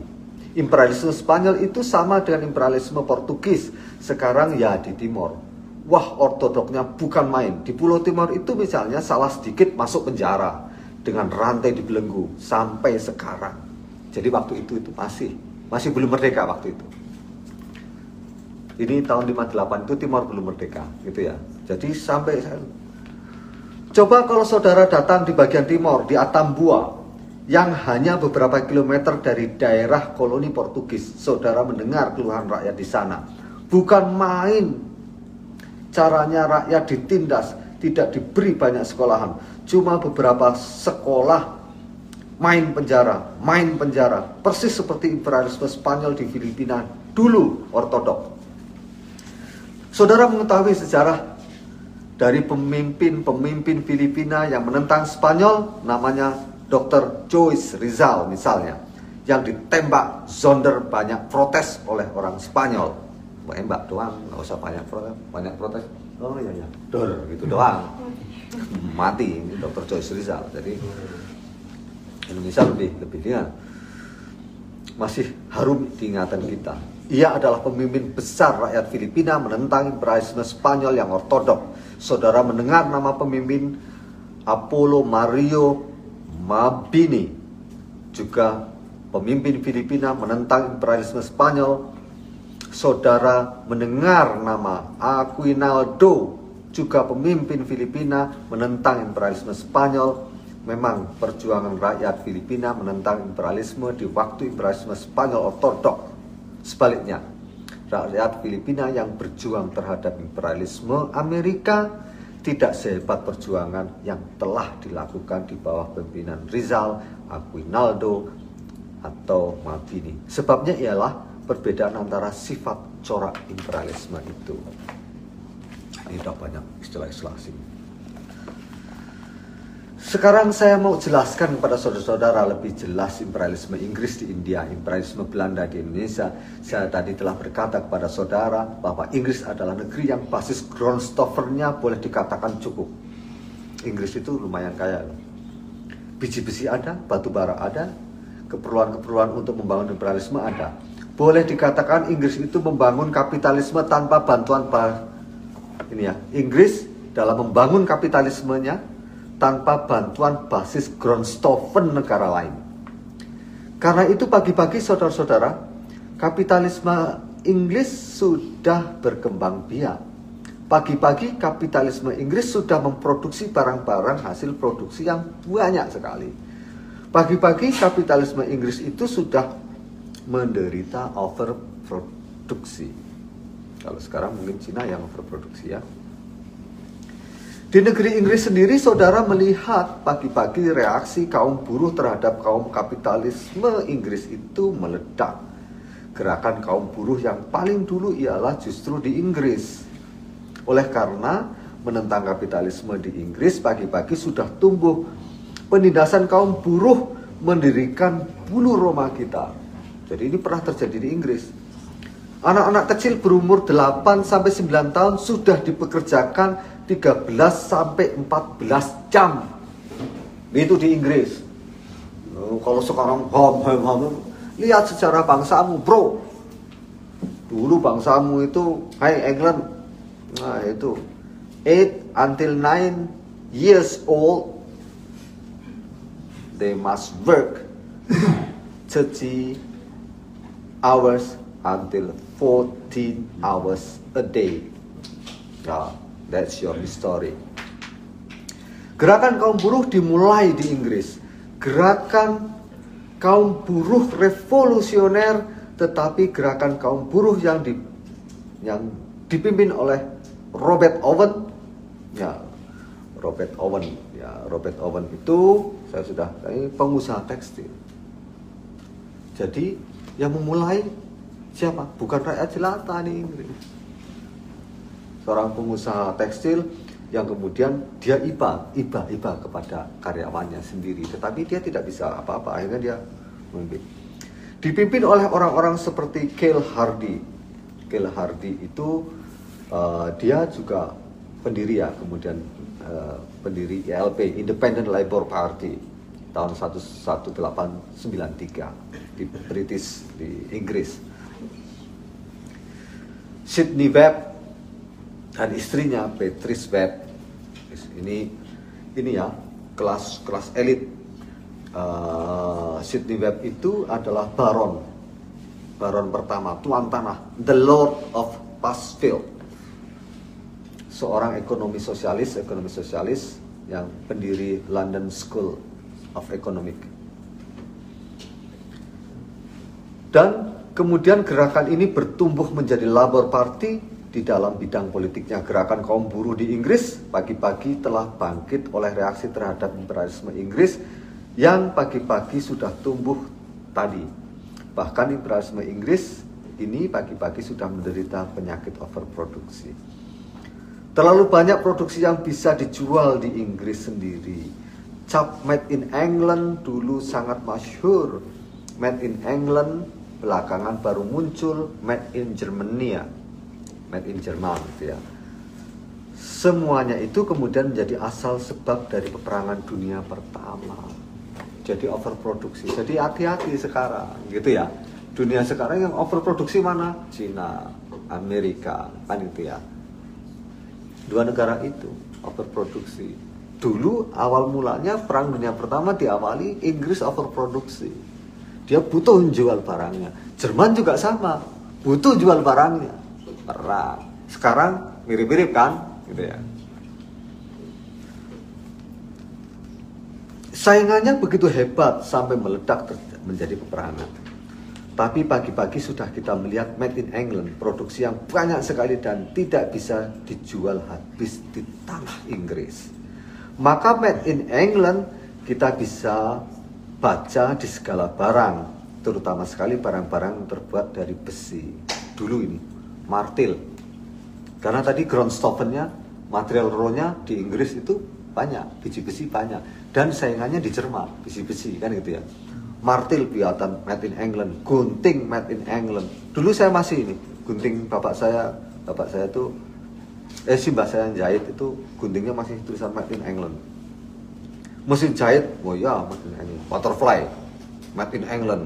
Imperialisme Spanyol itu sama dengan imperialisme Portugis. Sekarang ya di Timor wah ortodoknya bukan main. Di Pulau Timur itu misalnya salah sedikit masuk penjara dengan rantai dibelenggu sampai sekarang. Jadi waktu itu itu masih masih belum merdeka waktu itu. Ini tahun 58 itu Timor belum merdeka, gitu ya. Jadi sampai Coba kalau saudara datang di bagian timur di Atambua yang hanya beberapa kilometer dari daerah koloni Portugis, saudara mendengar keluhan rakyat di sana. Bukan main caranya rakyat ditindas, tidak diberi banyak sekolahan. Cuma beberapa sekolah main penjara, main penjara. Persis seperti imperialisme Spanyol di Filipina dulu ortodok. Saudara mengetahui sejarah dari pemimpin-pemimpin Filipina yang menentang Spanyol namanya Dr. Joyce Rizal misalnya yang ditembak Zonder banyak protes oleh orang Spanyol mbak doang nggak usah banyak protes banyak protes. Oh iya iya dor gitu doang. Mati ini dokter Joyce Rizal. Jadi Indonesia lebih lebih dia masih harum diingatan kita. Ia adalah pemimpin besar rakyat Filipina menentang imperialisme Spanyol yang ortodok. Saudara mendengar nama pemimpin Apollo Mario Mabini. Juga pemimpin Filipina menentang imperialisme Spanyol saudara mendengar nama Aquinaldo, juga pemimpin Filipina menentang imperialisme Spanyol. Memang perjuangan rakyat Filipina menentang imperialisme di waktu imperialisme Spanyol ortodok. Sebaliknya, rakyat Filipina yang berjuang terhadap imperialisme Amerika tidak sehebat perjuangan yang telah dilakukan di bawah pimpinan Rizal, Aquinaldo, atau Mabini. Sebabnya ialah perbedaan antara sifat corak imperialisme itu. Ini udah banyak istilah-istilah. Sekarang saya mau jelaskan kepada saudara-saudara lebih jelas imperialisme Inggris di India, imperialisme Belanda di Indonesia. Saya tadi telah berkata kepada saudara bahwa Inggris adalah negeri yang basis groundstoffernya boleh dikatakan cukup. Inggris itu lumayan kaya. Biji besi ada, batu bara ada, keperluan-keperluan untuk membangun imperialisme ada boleh dikatakan Inggris itu membangun kapitalisme tanpa bantuan ini ya Inggris dalam membangun kapitalismenya tanpa bantuan basis Grondstoffen negara lain. Karena itu pagi-pagi saudara-saudara, kapitalisme Inggris sudah berkembang biak. Pagi-pagi kapitalisme Inggris sudah memproduksi barang-barang hasil produksi yang banyak sekali. Pagi-pagi kapitalisme Inggris itu sudah menderita overproduksi. Kalau sekarang mungkin Cina yang overproduksi ya. Di negeri Inggris sendiri, saudara melihat pagi-pagi reaksi kaum buruh terhadap kaum kapitalisme Inggris itu meledak. Gerakan kaum buruh yang paling dulu ialah justru di Inggris. Oleh karena menentang kapitalisme di Inggris, pagi-pagi sudah tumbuh penindasan kaum buruh mendirikan bulu Roma kita. Jadi ini pernah terjadi di Inggris. Anak-anak kecil berumur 8 sampai 9 tahun sudah dipekerjakan 13 sampai 14 jam. Itu di Inggris. Oh, kalau sekarang ham ham ham lihat sejarah bangsamu, Bro. Dulu bangsamu itu hai England. Nah, itu 8 until 9 years old they must work 30 hours until 14 hours a day. Ya, That's your history. Gerakan kaum buruh dimulai di Inggris. Gerakan kaum buruh revolusioner tetapi gerakan kaum buruh yang di, yang dipimpin oleh Robert Owen ya Robert Owen ya Robert Owen itu saya sudah ini pengusaha tekstil jadi yang memulai siapa bukan rakyat jelata nih seorang pengusaha tekstil yang kemudian dia iba, iba, iba kepada karyawannya sendiri. Tetapi dia tidak bisa apa-apa, akhirnya dia memimpin. Dipimpin oleh orang-orang seperti Cale Hardy. Cale Hardy itu uh, dia juga pendiri ya, kemudian uh, pendiri ILP, Independent Labour Party, tahun 1893 di British, di Inggris. Sydney Webb dan istrinya Patrice Webb. Ini ini ya kelas kelas elit. Uh, Sydney Webb itu adalah baron. Baron pertama tuan tanah the Lord of Passfield seorang ekonomi sosialis ekonomi sosialis yang pendiri London School of Economic dan kemudian gerakan ini bertumbuh menjadi Labour Party di dalam bidang politiknya gerakan kaum buruh di Inggris pagi-pagi telah bangkit oleh reaksi terhadap imperialisme Inggris yang pagi-pagi sudah tumbuh tadi. Bahkan imperialisme Inggris ini pagi-pagi sudah menderita penyakit overproduksi. Terlalu banyak produksi yang bisa dijual di Inggris sendiri. Cap made in England dulu sangat masyhur. Made in England belakangan baru muncul made in Germany ya made in Jerman gitu ya. Semuanya itu kemudian menjadi asal sebab dari peperangan dunia pertama. Jadi overproduksi. Jadi hati-hati sekarang gitu ya. Dunia sekarang yang overproduksi mana? Cina, Amerika, kan itu ya. Dua negara itu overproduksi. Dulu awal mulanya perang dunia pertama diawali Inggris overproduksi. Dia butuh jual barangnya. Jerman juga sama, butuh jual barangnya perang. Sekarang mirip-mirip kan, gitu ya. Saingannya begitu hebat sampai meledak menjadi peperangan. Tapi pagi-pagi sudah kita melihat made in England, produksi yang banyak sekali dan tidak bisa dijual habis di tanah Inggris. Maka made in England kita bisa baca di segala barang, terutama sekali barang-barang terbuat dari besi. Dulu ini, martil. Karena tadi ground stoppernya, material rohnya di Inggris itu banyak, biji-besi banyak. Dan saingannya di Jerman, besi-besi kan gitu ya. Martil buatan made in England, gunting made in England. Dulu saya masih ini, gunting bapak saya, bapak saya tuh, eh si mbak saya jahit itu guntingnya masih tulisan made in England. Mesin jahit, oh ya made in England. Butterfly, made in England.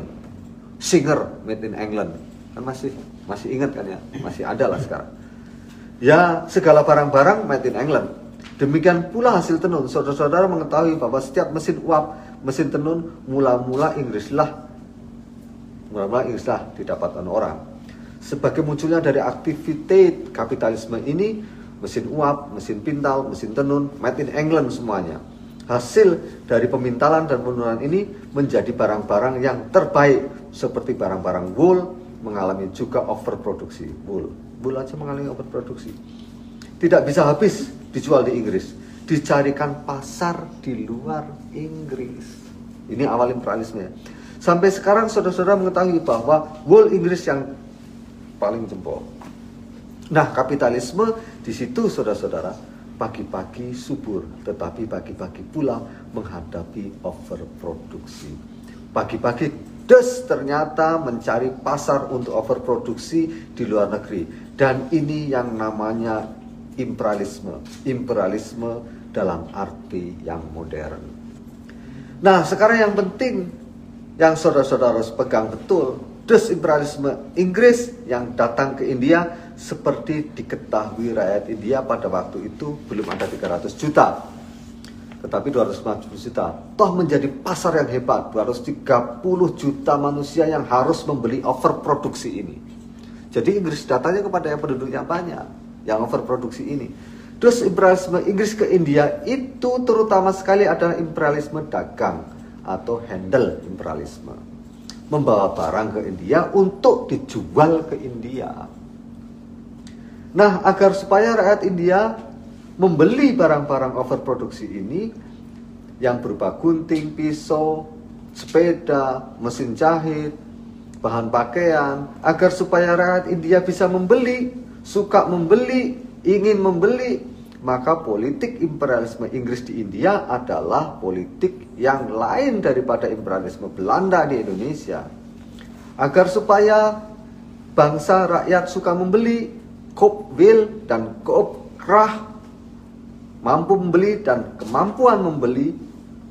Singer, made in England. Kan masih masih ingat kan ya? Masih ada lah sekarang. Ya, segala barang-barang made in England. Demikian pula hasil tenun. Saudara-saudara mengetahui bahwa setiap mesin uap, mesin tenun mula-mula Inggrislah mula-mula Inggrislah didapatkan orang. Sebagai munculnya dari aktivitas kapitalisme ini, mesin uap, mesin pintal, mesin tenun, made in England semuanya. Hasil dari pemintalan dan penurunan ini menjadi barang-barang yang terbaik seperti barang-barang wool mengalami juga overproduksi wool. Wool aja mengalami overproduksi. Tidak bisa habis dijual di Inggris, dicarikan pasar di luar Inggris. Ini awal imperialisme. Sampai sekarang saudara-saudara mengetahui bahwa wool Inggris yang paling jempol. Nah, kapitalisme di situ saudara-saudara pagi-pagi subur, tetapi pagi-pagi pula menghadapi overproduksi. Pagi-pagi des ternyata mencari pasar untuk overproduksi di luar negeri. Dan ini yang namanya imperialisme. Imperialisme dalam arti yang modern. Nah, sekarang yang penting yang saudara-saudara harus pegang betul, desimperialisme Inggris yang datang ke India seperti diketahui rakyat India pada waktu itu belum ada 300 juta tetapi 250 juta. Toh menjadi pasar yang hebat 230 juta manusia yang harus membeli overproduksi ini. Jadi Inggris datanya kepada yang penduduknya banyak yang overproduksi ini. Terus imperialisme Inggris ke India itu terutama sekali adalah imperialisme dagang atau handle imperialisme. Membawa barang ke India untuk dijual ke India Nah, agar supaya rakyat India membeli barang-barang overproduksi ini yang berupa gunting, pisau, sepeda, mesin jahit, bahan pakaian, agar supaya rakyat India bisa membeli, suka membeli, ingin membeli, maka politik imperialisme Inggris di India adalah politik yang lain daripada imperialisme Belanda di Indonesia. Agar supaya bangsa rakyat suka membeli, Koop Will dan Koop Krah mampu membeli dan kemampuan membeli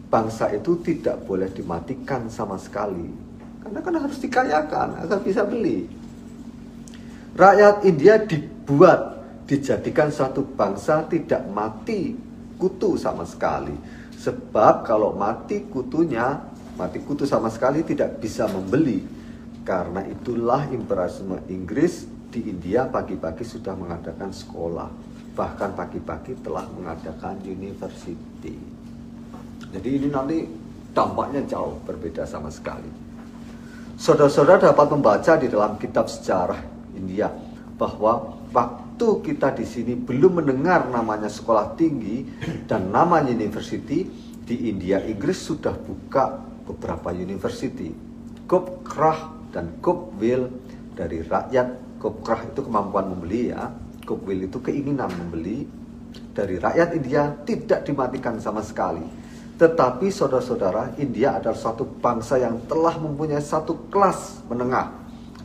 bangsa itu tidak boleh dimatikan sama sekali. Karena kan harus dikayakan agar bisa beli. Rakyat India dibuat dijadikan satu bangsa tidak mati kutu sama sekali. Sebab kalau mati kutunya, mati kutu sama sekali tidak bisa membeli. Karena itulah imperialisme Inggris di India pagi-pagi sudah mengadakan sekolah, bahkan pagi-pagi telah mengadakan university. Jadi ini nanti dampaknya jauh berbeda sama sekali. Saudara-saudara dapat membaca di dalam kitab sejarah India bahwa waktu kita di sini belum mendengar namanya sekolah tinggi dan nama university di India Inggris sudah buka beberapa university. Gop dan Gop dari rakyat Koprah itu kemampuan membeli ya. Goodwill itu keinginan membeli dari rakyat India tidak dimatikan sama sekali. Tetapi saudara-saudara, India adalah suatu bangsa yang telah mempunyai satu kelas menengah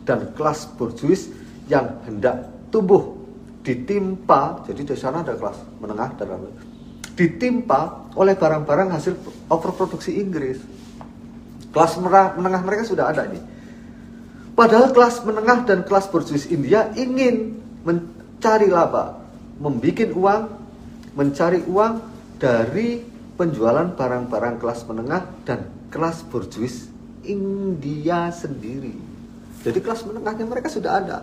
dan kelas borjuis yang hendak tumbuh ditimpa. Jadi di sana ada kelas menengah dan ditimpa oleh barang-barang hasil overproduksi Inggris. Kelas menengah mereka sudah ada nih Padahal kelas menengah dan kelas borjuis India ingin mencari laba, membuat uang, mencari uang dari penjualan barang-barang kelas menengah dan kelas borjuis India sendiri. Jadi kelas menengahnya mereka sudah ada.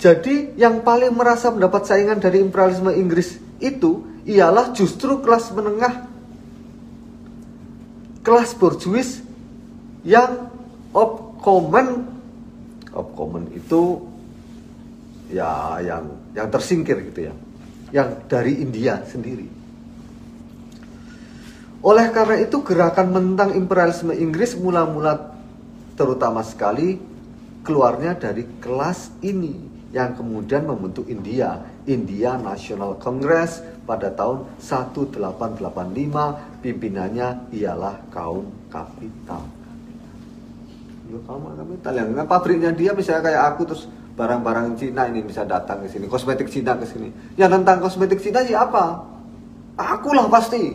Jadi yang paling merasa mendapat saingan dari imperialisme Inggris itu ialah justru kelas menengah, kelas borjuis yang op common. Of common itu ya yang yang tersingkir gitu ya. Yang dari India sendiri. Oleh karena itu gerakan mentang imperialisme Inggris mula-mula terutama sekali keluarnya dari kelas ini yang kemudian membentuk India India National Congress pada tahun 1885 pimpinannya ialah kaum kapital ya kamu kapital yang nah, pabriknya dia misalnya kayak aku terus barang-barang Cina ini bisa datang ke sini kosmetik Cina ke sini. Yang tentang kosmetik Cina ya apa? Aku lah pasti.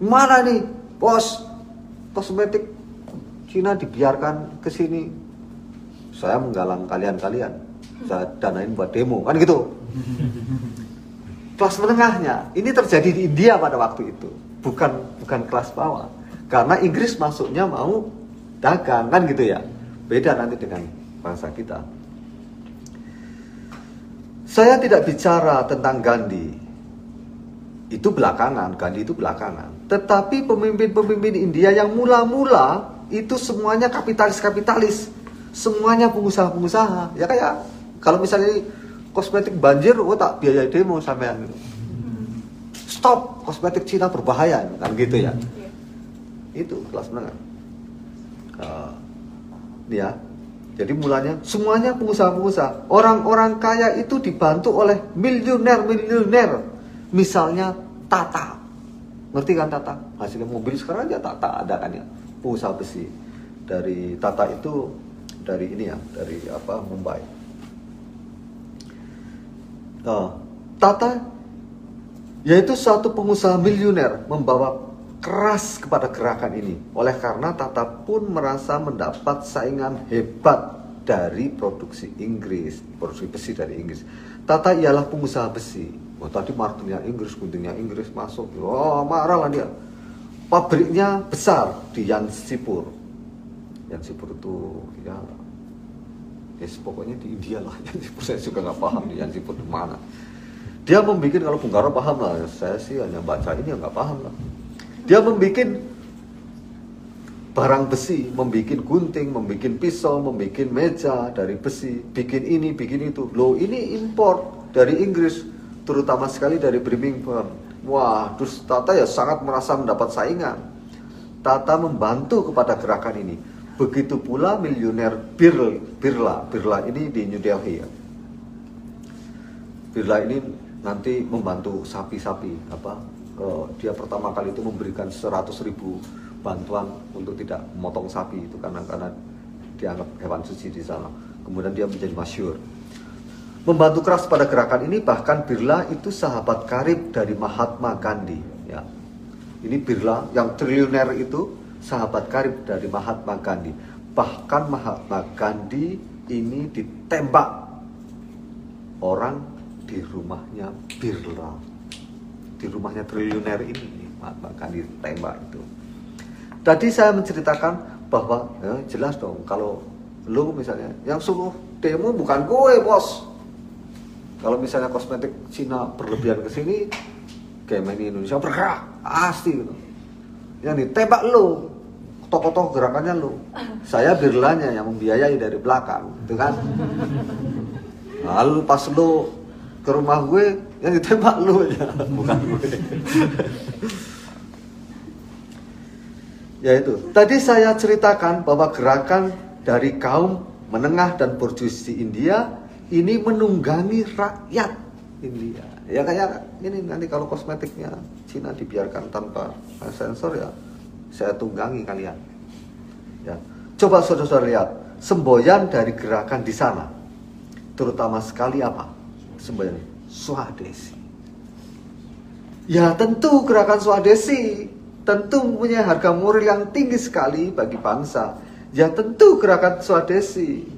Mana nih bos? Kosmetik Cina dibiarkan ke sini. Saya menggalang kalian-kalian. Saya danain buat demo kan gitu. Kelas menengahnya. Ini terjadi di India pada waktu itu. Bukan bukan kelas bawah. Karena Inggris masuknya mau dagang kan gitu ya beda nanti dengan bangsa kita Saya tidak bicara tentang Gandhi. Itu belakangan, Gandhi itu belakangan. Tetapi pemimpin-pemimpin India yang mula-mula itu semuanya kapitalis-kapitalis. Semuanya pengusaha-pengusaha. Ya kayak kalau misalnya kosmetik banjir, oh tak biaya demo sampean. Stop, kosmetik Cina berbahaya, kan gitu ya. Iya. Itu kelas menengah. Uh, ya, jadi mulanya semuanya pengusaha-pengusaha. Orang-orang kaya itu dibantu oleh miliuner-miliuner. Misalnya Tata. Ngerti kan Tata? Hasilnya mobil sekarang aja Tata ada kan ya. Pengusaha besi. Dari Tata itu dari ini ya, dari apa Mumbai. Uh, Tata yaitu satu pengusaha miliuner membawa keras kepada gerakan ini. Oleh karena Tata pun merasa mendapat saingan hebat dari produksi Inggris, produksi besi dari Inggris. Tata ialah pengusaha besi. Oh, tadi martilnya Inggris, guntingnya Inggris masuk. Oh, marah lah dia. Pabriknya besar di Yansipur. Yansipur itu ya, yes, pokoknya di India lah. Yansipur saya juga nggak paham di Yansipur di mana. Dia membuat kalau Bung Karno paham lah, saya sih hanya baca ini nggak paham lah. Dia membuat barang besi, membuat gunting, membuat pisau, membuat meja dari besi, bikin ini, bikin itu. Loh, ini import dari Inggris, terutama sekali dari Birmingham. Wah, terus Tata ya sangat merasa mendapat saingan. Tata membantu kepada gerakan ini. Begitu pula miliuner Birla, Birla ini di New Delhi ya. Birla ini nanti membantu sapi-sapi apa uh, dia pertama kali itu memberikan 100 ribu bantuan untuk tidak memotong sapi itu karena karena dianggap hewan suci di sana. Kemudian dia menjadi masyur. Membantu keras pada gerakan ini bahkan Birla itu sahabat karib dari Mahatma Gandhi. Ya. Ini Birla yang triliuner itu sahabat karib dari Mahatma Gandhi. Bahkan Mahatma Gandhi ini ditembak orang di rumahnya Birla di rumahnya triliuner ini bahkan ditembak itu. Tadi saya menceritakan bahwa ya, jelas dong kalau lu misalnya yang suruh demo bukan gue bos. Kalau misalnya kosmetik Cina berlebihan ke sini kayak main di Indonesia bergerak pasti gitu. Yang ditembak lu tokoh-tokoh gerakannya lu. Saya birlanya yang membiayai dari belakang itu kan. Lalu pas lu ke rumah gue yang ditembak lu ya bukan gue. Ya itu. Tadi saya ceritakan bahwa gerakan dari kaum menengah dan borjuis di India ini menunggangi rakyat India. Ya kayak ini nanti kalau kosmetiknya Cina dibiarkan tanpa sensor ya saya tunggangi kalian. Ya. Coba saudara-saudara lihat semboyan dari gerakan di sana terutama sekali apa semboyan Swadesi. Ya tentu gerakan Swadesi tentu mempunyai harga moral yang tinggi sekali bagi bangsa. Ya tentu gerakan Swadesi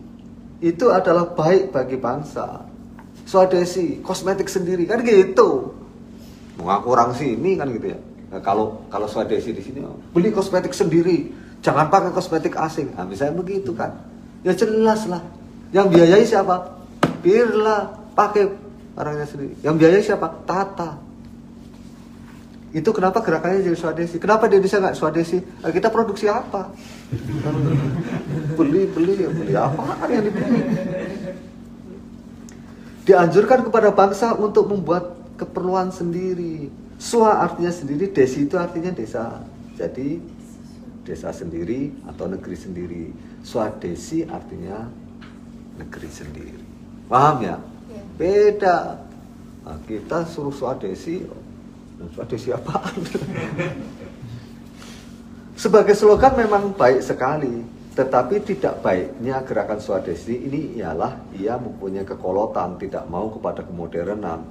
itu adalah baik bagi bangsa. Swadesi, kosmetik sendiri kan gitu. Mengaku orang sini kan gitu ya. Nah, kalau kalau Swadesi di sini beli kosmetik sendiri, jangan pakai kosmetik asing. Nah, misalnya begitu kan. Ya jelas lah. Yang biayai siapa? Birla pakai orangnya sendiri. Yang biaya siapa? Tata. Itu kenapa gerakannya jadi swadesi? Kenapa di Indonesia nggak swadesi? Nah, kita produksi apa? beli, beli, beli apa yang dibeli? Dianjurkan kepada bangsa untuk membuat keperluan sendiri. Swa artinya sendiri, desi itu artinya desa. Jadi desa sendiri atau negeri sendiri. Swadesi artinya negeri sendiri. Paham ya? Beda. Nah, kita suruh swadesi, swadesi apaan? Sebagai slogan memang baik sekali, tetapi tidak baiknya gerakan swadesi ini ialah ia mempunyai kekolotan, tidak mau kepada kemodernan.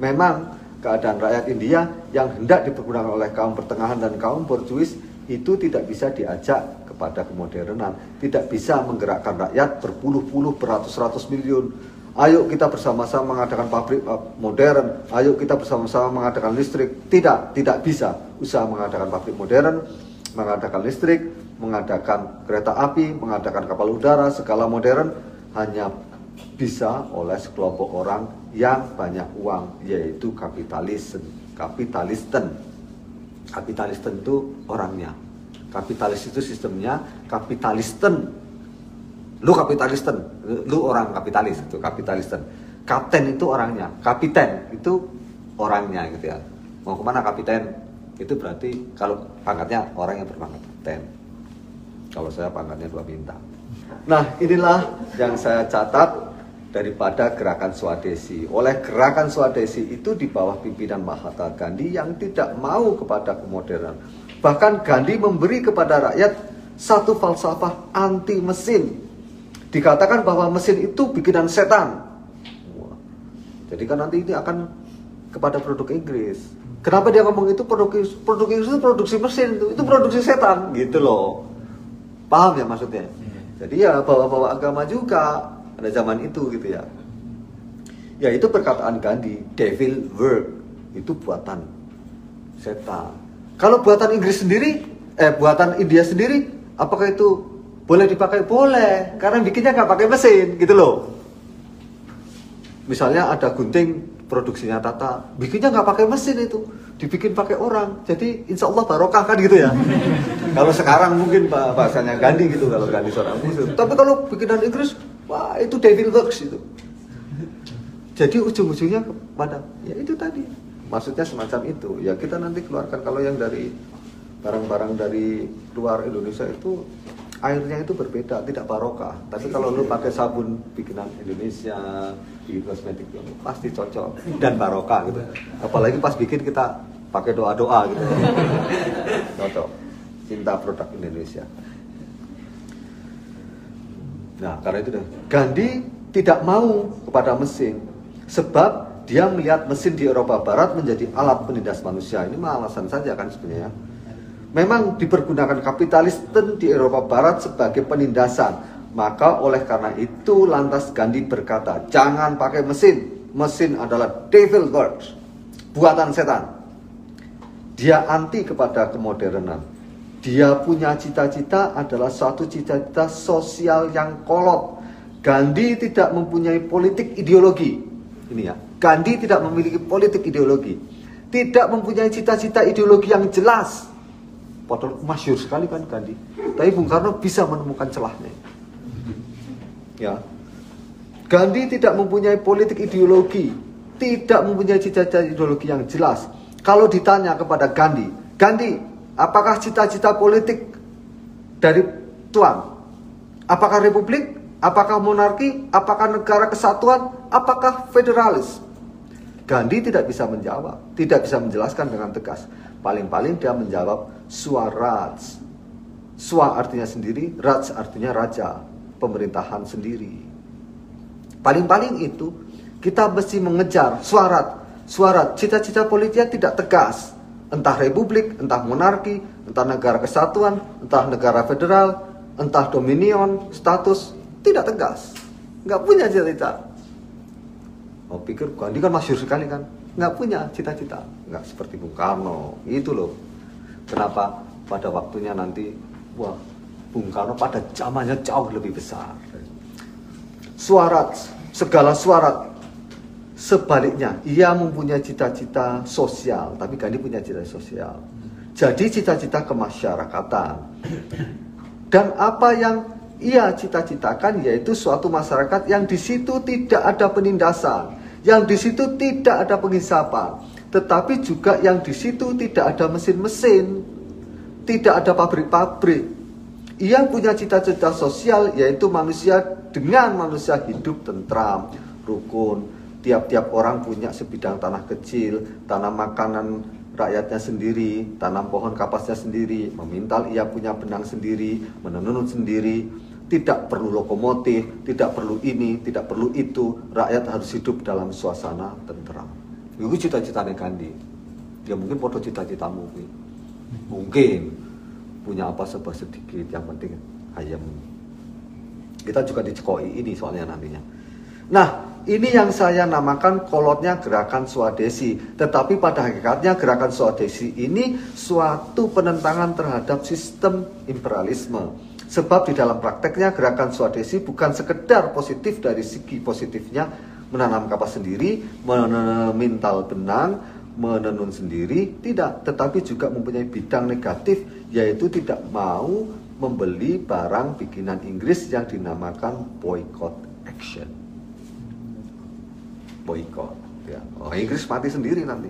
Memang keadaan rakyat India yang hendak dipergunakan oleh kaum pertengahan dan kaum borjuis itu tidak bisa diajak kepada kemodernan, tidak bisa menggerakkan rakyat berpuluh-puluh, beratus-ratus miliun Ayo kita bersama-sama mengadakan pabrik uh, modern. Ayo kita bersama-sama mengadakan listrik. Tidak, tidak bisa usaha mengadakan pabrik modern, mengadakan listrik, mengadakan kereta api, mengadakan kapal udara, segala modern hanya bisa oleh sekelompok orang yang banyak uang yaitu kapitalisme kapitalisten kapitalisten itu orangnya kapitalis itu sistemnya kapitalisten lu kapitalisten. Lu orang kapitalis itu kapitalisten. Kapten itu orangnya. Kapiten itu orangnya gitu ya. Mau ke mana kapiten? Itu berarti kalau pangkatnya orang yang berpangkat kapten kalau saya pangkatnya dua bintang. Nah inilah yang saya catat daripada gerakan Swadesi. Oleh gerakan Swadesi itu di bawah pimpinan Mahatma Gandhi yang tidak mau kepada kemodernan. Bahkan Gandhi memberi kepada rakyat satu falsafah anti mesin. Dikatakan bahwa mesin itu bikinan setan. Jadi kan nanti ini akan kepada produk Inggris. Kenapa dia ngomong itu produk produk Inggris itu produksi mesin itu, itu produksi setan gitu loh. Paham ya maksudnya? Iya. Jadi ya bawa-bawa agama juga pada zaman itu gitu ya. Ya itu perkataan Gandhi, devil work itu buatan setan. Kalau buatan Inggris sendiri, eh buatan India sendiri, apakah itu boleh dipakai? Boleh, karena bikinnya nggak pakai mesin gitu loh. Misalnya ada gunting produksinya Tata, bikinnya nggak pakai mesin itu, dibikin pakai orang. Jadi insya Allah barokah kan gitu ya. kalau sekarang mungkin bahasanya Gandhi gitu kalau Gandhi seorang muslim. Tapi kalau bikinan Inggris Wah itu devil works itu. Jadi ujung-ujungnya kepada ya itu tadi. Maksudnya semacam itu. Ya kita nanti keluarkan kalau yang dari barang-barang dari luar Indonesia itu airnya itu berbeda, tidak barokah. Tapi kalau lu pakai sabun bikinan Indonesia, bikin kosmetik pasti cocok dan barokah gitu. Apalagi pas bikin kita pakai doa-doa gitu. cocok. Cinta produk Indonesia. Nah, karena itu Gandhi tidak mau kepada mesin sebab dia melihat mesin di Eropa Barat menjadi alat penindas manusia. Ini mah alasan saja kan sebenarnya. Memang dipergunakan kapitalisten di Eropa Barat sebagai penindasan. Maka oleh karena itu lantas Gandhi berkata, jangan pakai mesin. Mesin adalah devil works, buatan setan. Dia anti kepada kemodernan. Dia punya cita-cita adalah suatu cita-cita sosial yang kolot. Gandhi tidak mempunyai politik ideologi. Ini ya, Gandhi tidak memiliki politik ideologi. Tidak mempunyai cita-cita ideologi yang jelas. Padahal masyur sekali kan Gandhi. Tapi Bung Karno bisa menemukan celahnya. Ya. Gandhi tidak mempunyai politik ideologi, tidak mempunyai cita-cita ideologi yang jelas. Kalau ditanya kepada Gandhi, Gandhi, Apakah cita-cita politik dari Tuan? Apakah republik? Apakah monarki? Apakah negara kesatuan? Apakah federalis? Gandhi tidak bisa menjawab, tidak bisa menjelaskan dengan tegas. Paling-paling dia menjawab swaraj. Swa artinya sendiri, raj artinya raja, pemerintahan sendiri. Paling-paling itu kita mesti mengejar suarat. Suarat, cita-cita politiknya tidak tegas entah republik, entah monarki, entah negara kesatuan, entah negara federal, entah dominion, status, tidak tegas. Nggak punya cita-cita. Oh pikir Gandhi kan masyur sekali kan. Nggak punya cita-cita. Nggak seperti Bung Karno. Itu loh. Kenapa pada waktunya nanti, wah Bung Karno pada zamannya jauh lebih besar. Suarat, segala suarat Sebaliknya, ia mempunyai cita-cita sosial, tapi Gandhi punya cita sosial. Jadi cita-cita kemasyarakatan. Dan apa yang ia cita-citakan yaitu suatu masyarakat yang di situ tidak ada penindasan, yang di situ tidak ada penghisapan, tetapi juga yang di situ tidak ada mesin-mesin, tidak ada pabrik-pabrik. Ia punya cita-cita sosial yaitu manusia dengan manusia hidup tentram, rukun, tiap-tiap orang punya sebidang tanah kecil, tanam makanan rakyatnya sendiri, tanam pohon kapasnya sendiri, memintal ia punya benang sendiri, menenun sendiri, tidak perlu lokomotif, tidak perlu ini, tidak perlu itu, rakyat harus hidup dalam suasana tentram. Itu cita-citanya Gandhi. Ya mungkin foto cita-citamu mungkin punya apa sebab sedikit, yang penting ayam. Kita juga dicekoi ini soalnya nantinya. Nah, ini yang saya namakan kolotnya gerakan swadesi. Tetapi pada hakikatnya gerakan swadesi ini suatu penentangan terhadap sistem imperialisme. Sebab di dalam prakteknya gerakan swadesi bukan sekedar positif dari segi positifnya menanam kapas sendiri, memintal benang, menenun sendiri, tidak, tetapi juga mempunyai bidang negatif yaitu tidak mau membeli barang bikinan Inggris yang dinamakan boycott action. Boycott, ya. Oh, Inggris mati sendiri nanti.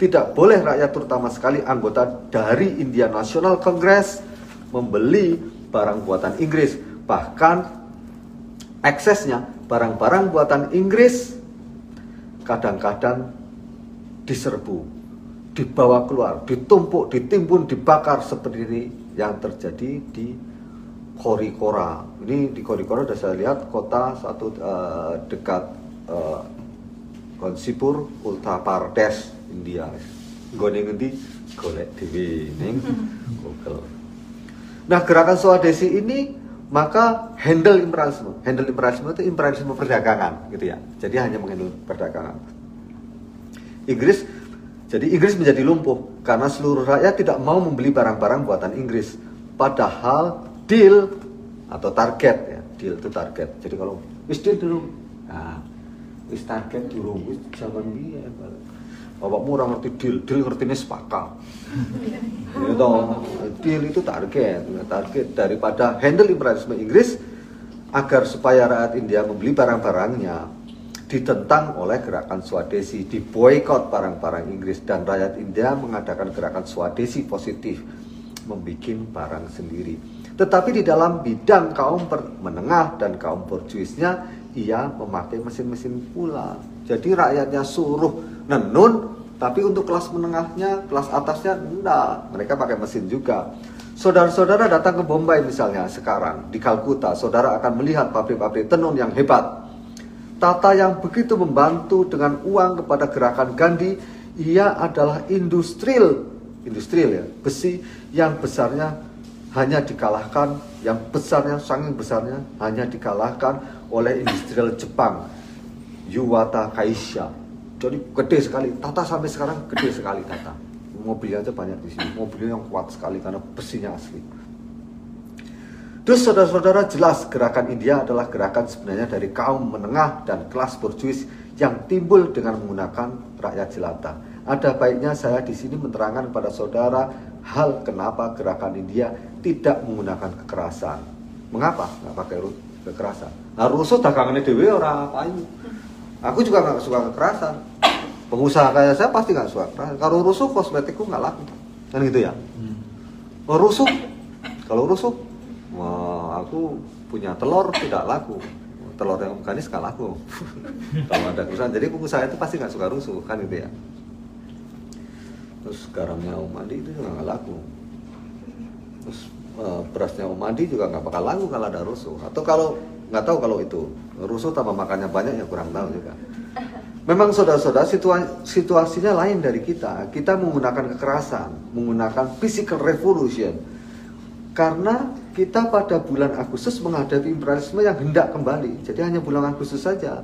Tidak boleh rakyat terutama sekali anggota dari Indian National Congress membeli barang buatan Inggris. Bahkan eksesnya barang-barang buatan Inggris kadang-kadang diserbu, dibawa keluar, ditumpuk, ditimbun, dibakar seperti ini yang terjadi di Korikora. Ini di Korikora sudah saya lihat kota satu uh, dekat uh, Gonsipur, Uttar Pradesh, India. Gone ngendi golek dhewe ning Google. Nah, gerakan swadesi ini maka handle imperialisme. Handle imperialisme itu imperialisme perdagangan gitu ya. Jadi hanya menghandle perdagangan. Inggris jadi Inggris menjadi lumpuh karena seluruh rakyat tidak mau membeli barang-barang buatan Inggris. Padahal deal atau target ya, deal itu target. Jadi kalau wis deal dulu, nah wis target dulu, wis zaman biyen bapakmu orang ngerti deal, deal ngertinya sepakat. Gitu, deal itu target, target daripada handle imperialisme Inggris agar supaya rakyat India membeli barang-barangnya ditentang oleh gerakan Swadesi, diboykot barang-barang Inggris dan rakyat India mengadakan gerakan Swadesi positif, membuat barang sendiri. Tetapi di dalam bidang kaum menengah dan kaum borjuisnya, ia memakai mesin-mesin pula. Jadi rakyatnya suruh nenun tapi untuk kelas menengahnya, kelas atasnya enggak, mereka pakai mesin juga. Saudara-saudara datang ke Bombay misalnya sekarang di Kalkuta, saudara akan melihat pabrik-pabrik tenun yang hebat. Tata yang begitu membantu dengan uang kepada gerakan Gandhi, ia adalah industrial, industrial ya, besi yang besarnya hanya dikalahkan, yang besarnya, sangat besarnya hanya dikalahkan oleh industrial Jepang, Yuwata Kaisha jadi gede sekali. Tata sampai sekarang gede sekali Tata. Mobilnya aja banyak di sini. Mobilnya yang kuat sekali karena besinya asli. Terus saudara-saudara jelas gerakan India adalah gerakan sebenarnya dari kaum menengah dan kelas borjuis yang timbul dengan menggunakan rakyat jelata. Ada baiknya saya di sini menerangkan kepada saudara hal kenapa gerakan India tidak menggunakan kekerasan. Mengapa nggak pakai kekerasan? Nah, rusuh dagangannya dewi orang apa ini? Aku juga nggak suka kekerasan. Pengusaha kayak saya pasti nggak suka. Kalau rusuh kosmetikku nggak laku, kan gitu ya. Hmm. Oh, rusuh, kalau rusuh, wah, aku punya telur tidak laku. Telur yang organis nggak laku. kalau ada kerusakan, jadi pengusaha itu pasti nggak suka rusuh, kan gitu ya. Terus garamnya Om Adi itu juga nggak laku. Terus uh, berasnya Om Adi juga nggak bakal laku kalau ada rusuh. Atau kalau nggak tahu kalau itu rusuh tambah makannya banyak ya kurang tahu juga memang saudara-saudara situasinya lain dari kita. Kita menggunakan kekerasan menggunakan physical revolution. Karena kita pada bulan Agustus menghadapi imperialisme yang hendak kembali. Jadi hanya bulan Agustus saja.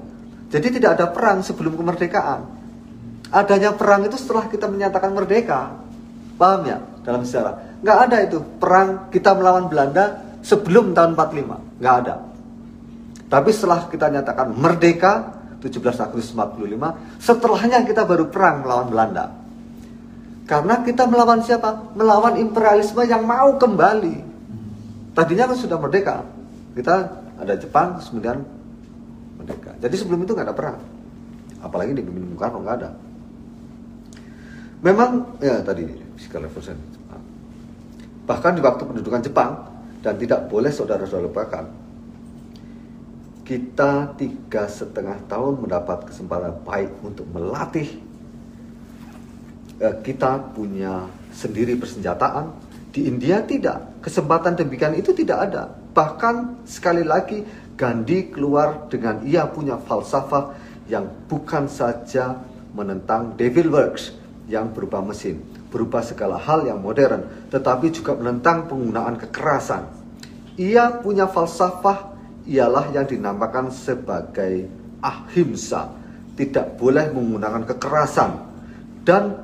Jadi tidak ada perang sebelum kemerdekaan. Adanya perang itu setelah kita menyatakan merdeka. Paham ya? Dalam sejarah. Nggak ada itu perang kita melawan Belanda sebelum tahun 45 nggak ada. Tapi setelah kita nyatakan merdeka 17 Agustus 45, setelahnya kita baru perang melawan Belanda. Karena kita melawan siapa? Melawan imperialisme yang mau kembali. Tadinya kan sudah merdeka. Kita ada Jepang, kemudian merdeka. Jadi sebelum itu nggak ada perang. Apalagi di Bung Karno nggak ada. Memang ya tadi physical revolution. Bahkan di waktu pendudukan Jepang dan tidak boleh saudara-saudara lupakan kita tiga setengah tahun mendapat kesempatan baik untuk melatih eh, kita punya sendiri persenjataan. Di India tidak. Kesempatan demikian itu tidak ada. Bahkan sekali lagi Gandhi keluar dengan ia punya falsafah yang bukan saja menentang devil works yang berupa mesin berupa segala hal yang modern tetapi juga menentang penggunaan kekerasan. Ia punya falsafah ialah yang dinamakan sebagai ahimsa, tidak boleh menggunakan kekerasan dan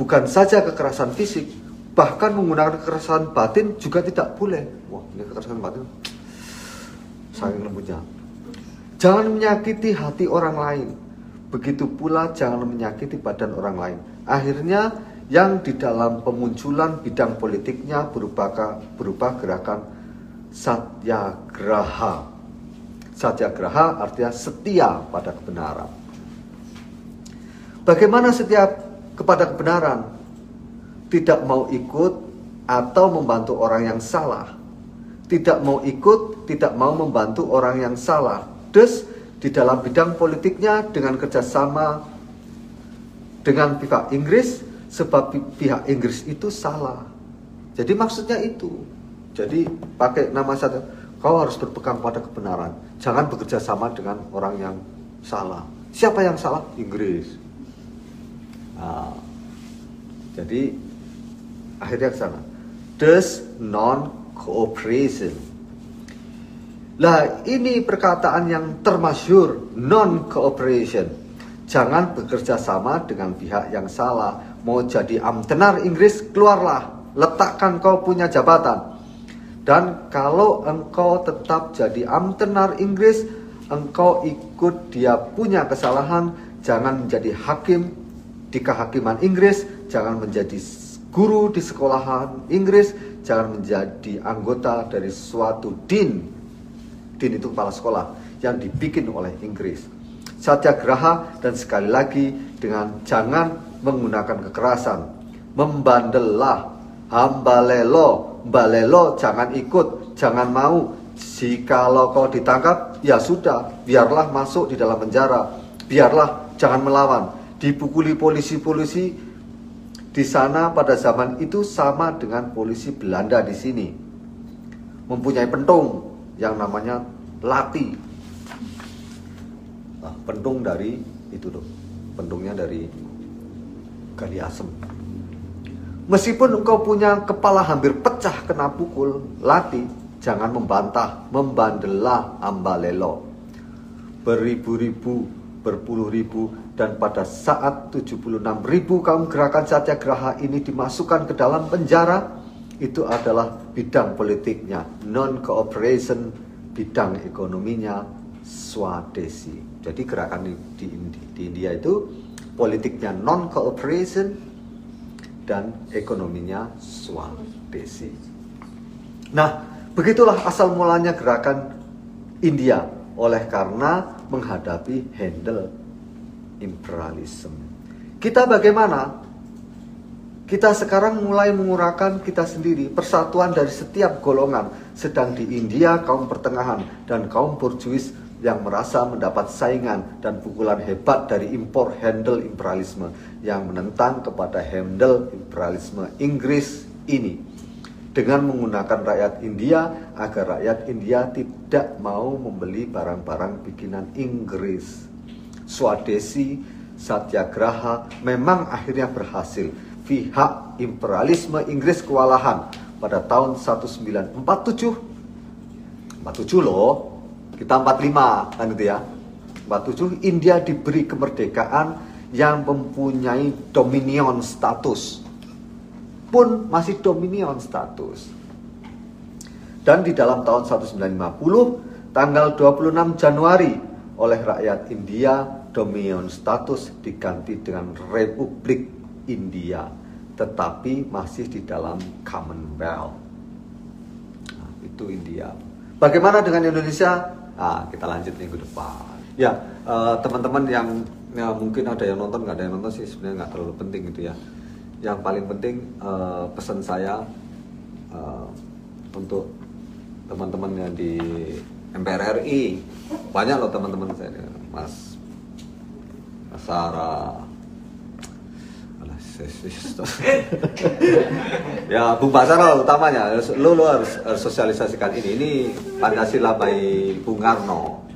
bukan saja kekerasan fisik, bahkan menggunakan kekerasan batin juga tidak boleh. Wah, ini kekerasan batin saking lembutnya. Jangan menyakiti hati orang lain. Begitu pula jangan menyakiti badan orang lain. Akhirnya yang di dalam pemunculan bidang politiknya berupa berupa gerakan satyagraha. Satyagraha artinya setia pada kebenaran. Bagaimana setia kepada kebenaran? Tidak mau ikut atau membantu orang yang salah. Tidak mau ikut, tidak mau membantu orang yang salah. Dus di dalam bidang politiknya dengan kerjasama dengan pihak Inggris sebab pihak Inggris itu salah. Jadi maksudnya itu. Jadi pakai nama satu, kau harus berpegang pada kebenaran. Jangan bekerja sama dengan orang yang salah. Siapa yang salah? Inggris. Nah, jadi akhirnya ke sana. Does non cooperation. Lah ini perkataan yang termasyur non cooperation. Jangan bekerja sama dengan pihak yang salah mau jadi amtenar Inggris, keluarlah, letakkan kau punya jabatan. Dan kalau engkau tetap jadi amtenar Inggris, engkau ikut dia punya kesalahan, jangan menjadi hakim di kehakiman Inggris, jangan menjadi guru di sekolahan Inggris, jangan menjadi anggota dari suatu din. Din itu kepala sekolah yang dibikin oleh Inggris. Satyagraha dan sekali lagi dengan jangan menggunakan kekerasan. Membandelah, hambalelo, balelo jangan ikut, jangan mau. Jikalau kau ditangkap, ya sudah, biarlah masuk di dalam penjara. Biarlah jangan melawan. Dipukuli polisi-polisi di sana pada zaman itu sama dengan polisi Belanda di sini. Mempunyai pentung yang namanya lati. Nah, pentung dari itu tuh. Pentungnya dari gali asem. Meskipun engkau punya kepala hampir pecah kena pukul, latih, jangan membantah, membandelah ambalelo. Beribu-ribu, berpuluh ribu, dan pada saat 76 ribu kaum gerakan satyagraha ini dimasukkan ke dalam penjara, itu adalah bidang politiknya, non-cooperation, bidang ekonominya, swadesi. Jadi gerakan di, di, di India itu politiknya non cooperation dan ekonominya swadesi. Nah, begitulah asal mulanya gerakan India oleh karena menghadapi handle imperialisme. Kita bagaimana? Kita sekarang mulai mengurangkan kita sendiri, persatuan dari setiap golongan, sedang di India kaum pertengahan dan kaum borjuis yang merasa mendapat saingan dan pukulan hebat dari impor handle imperialisme yang menentang kepada handle imperialisme Inggris ini dengan menggunakan rakyat India agar rakyat India tidak mau membeli barang-barang bikinan Inggris. Swadesi Satyagraha memang akhirnya berhasil. Pihak imperialisme Inggris kewalahan pada tahun 1947. 47 loh, kita 45 kan gitu ya. 47 India diberi kemerdekaan yang mempunyai dominion status. Pun masih dominion status. Dan di dalam tahun 1950 tanggal 26 Januari oleh rakyat India dominion status diganti dengan Republik India tetapi masih di dalam Commonwealth. Nah, itu India. Bagaimana dengan Indonesia? Nah, kita lanjut minggu depan. Ya, uh, teman-teman yang ya, mungkin ada yang nonton, nggak ada yang nonton sih sebenarnya nggak terlalu penting gitu ya. Yang paling penting uh, pesan saya uh, untuk teman-teman yang di MPR RI banyak loh teman-teman saya, Mas, Mas Sarah, ya Bung Basara utamanya lo lo harus, sosialisasikan ini. Ini Pancasila by Bung Karno.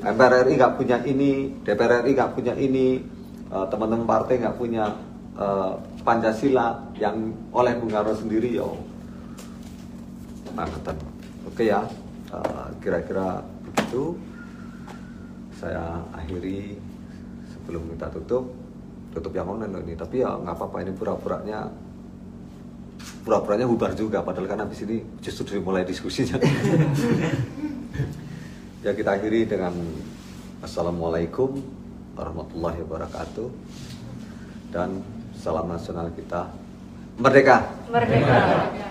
MPR RI nggak punya ini DPR RI nggak punya ini uh, teman-teman partai nggak punya uh, Pancasila yang oleh Bung Karno sendiri yo. Mangetan. oke ya uh, kira-kira begitu. Saya akhiri sebelum kita tutup tutup yang online loh ini. Tapi ya nggak apa-apa ini pura-puranya pura-puranya bubar juga. Padahal kan habis ini justru dimulai diskusinya. Ya kita akhiri dengan assalamualaikum warahmatullahi wabarakatuh. Dan salam nasional kita. Merdeka! Merdeka.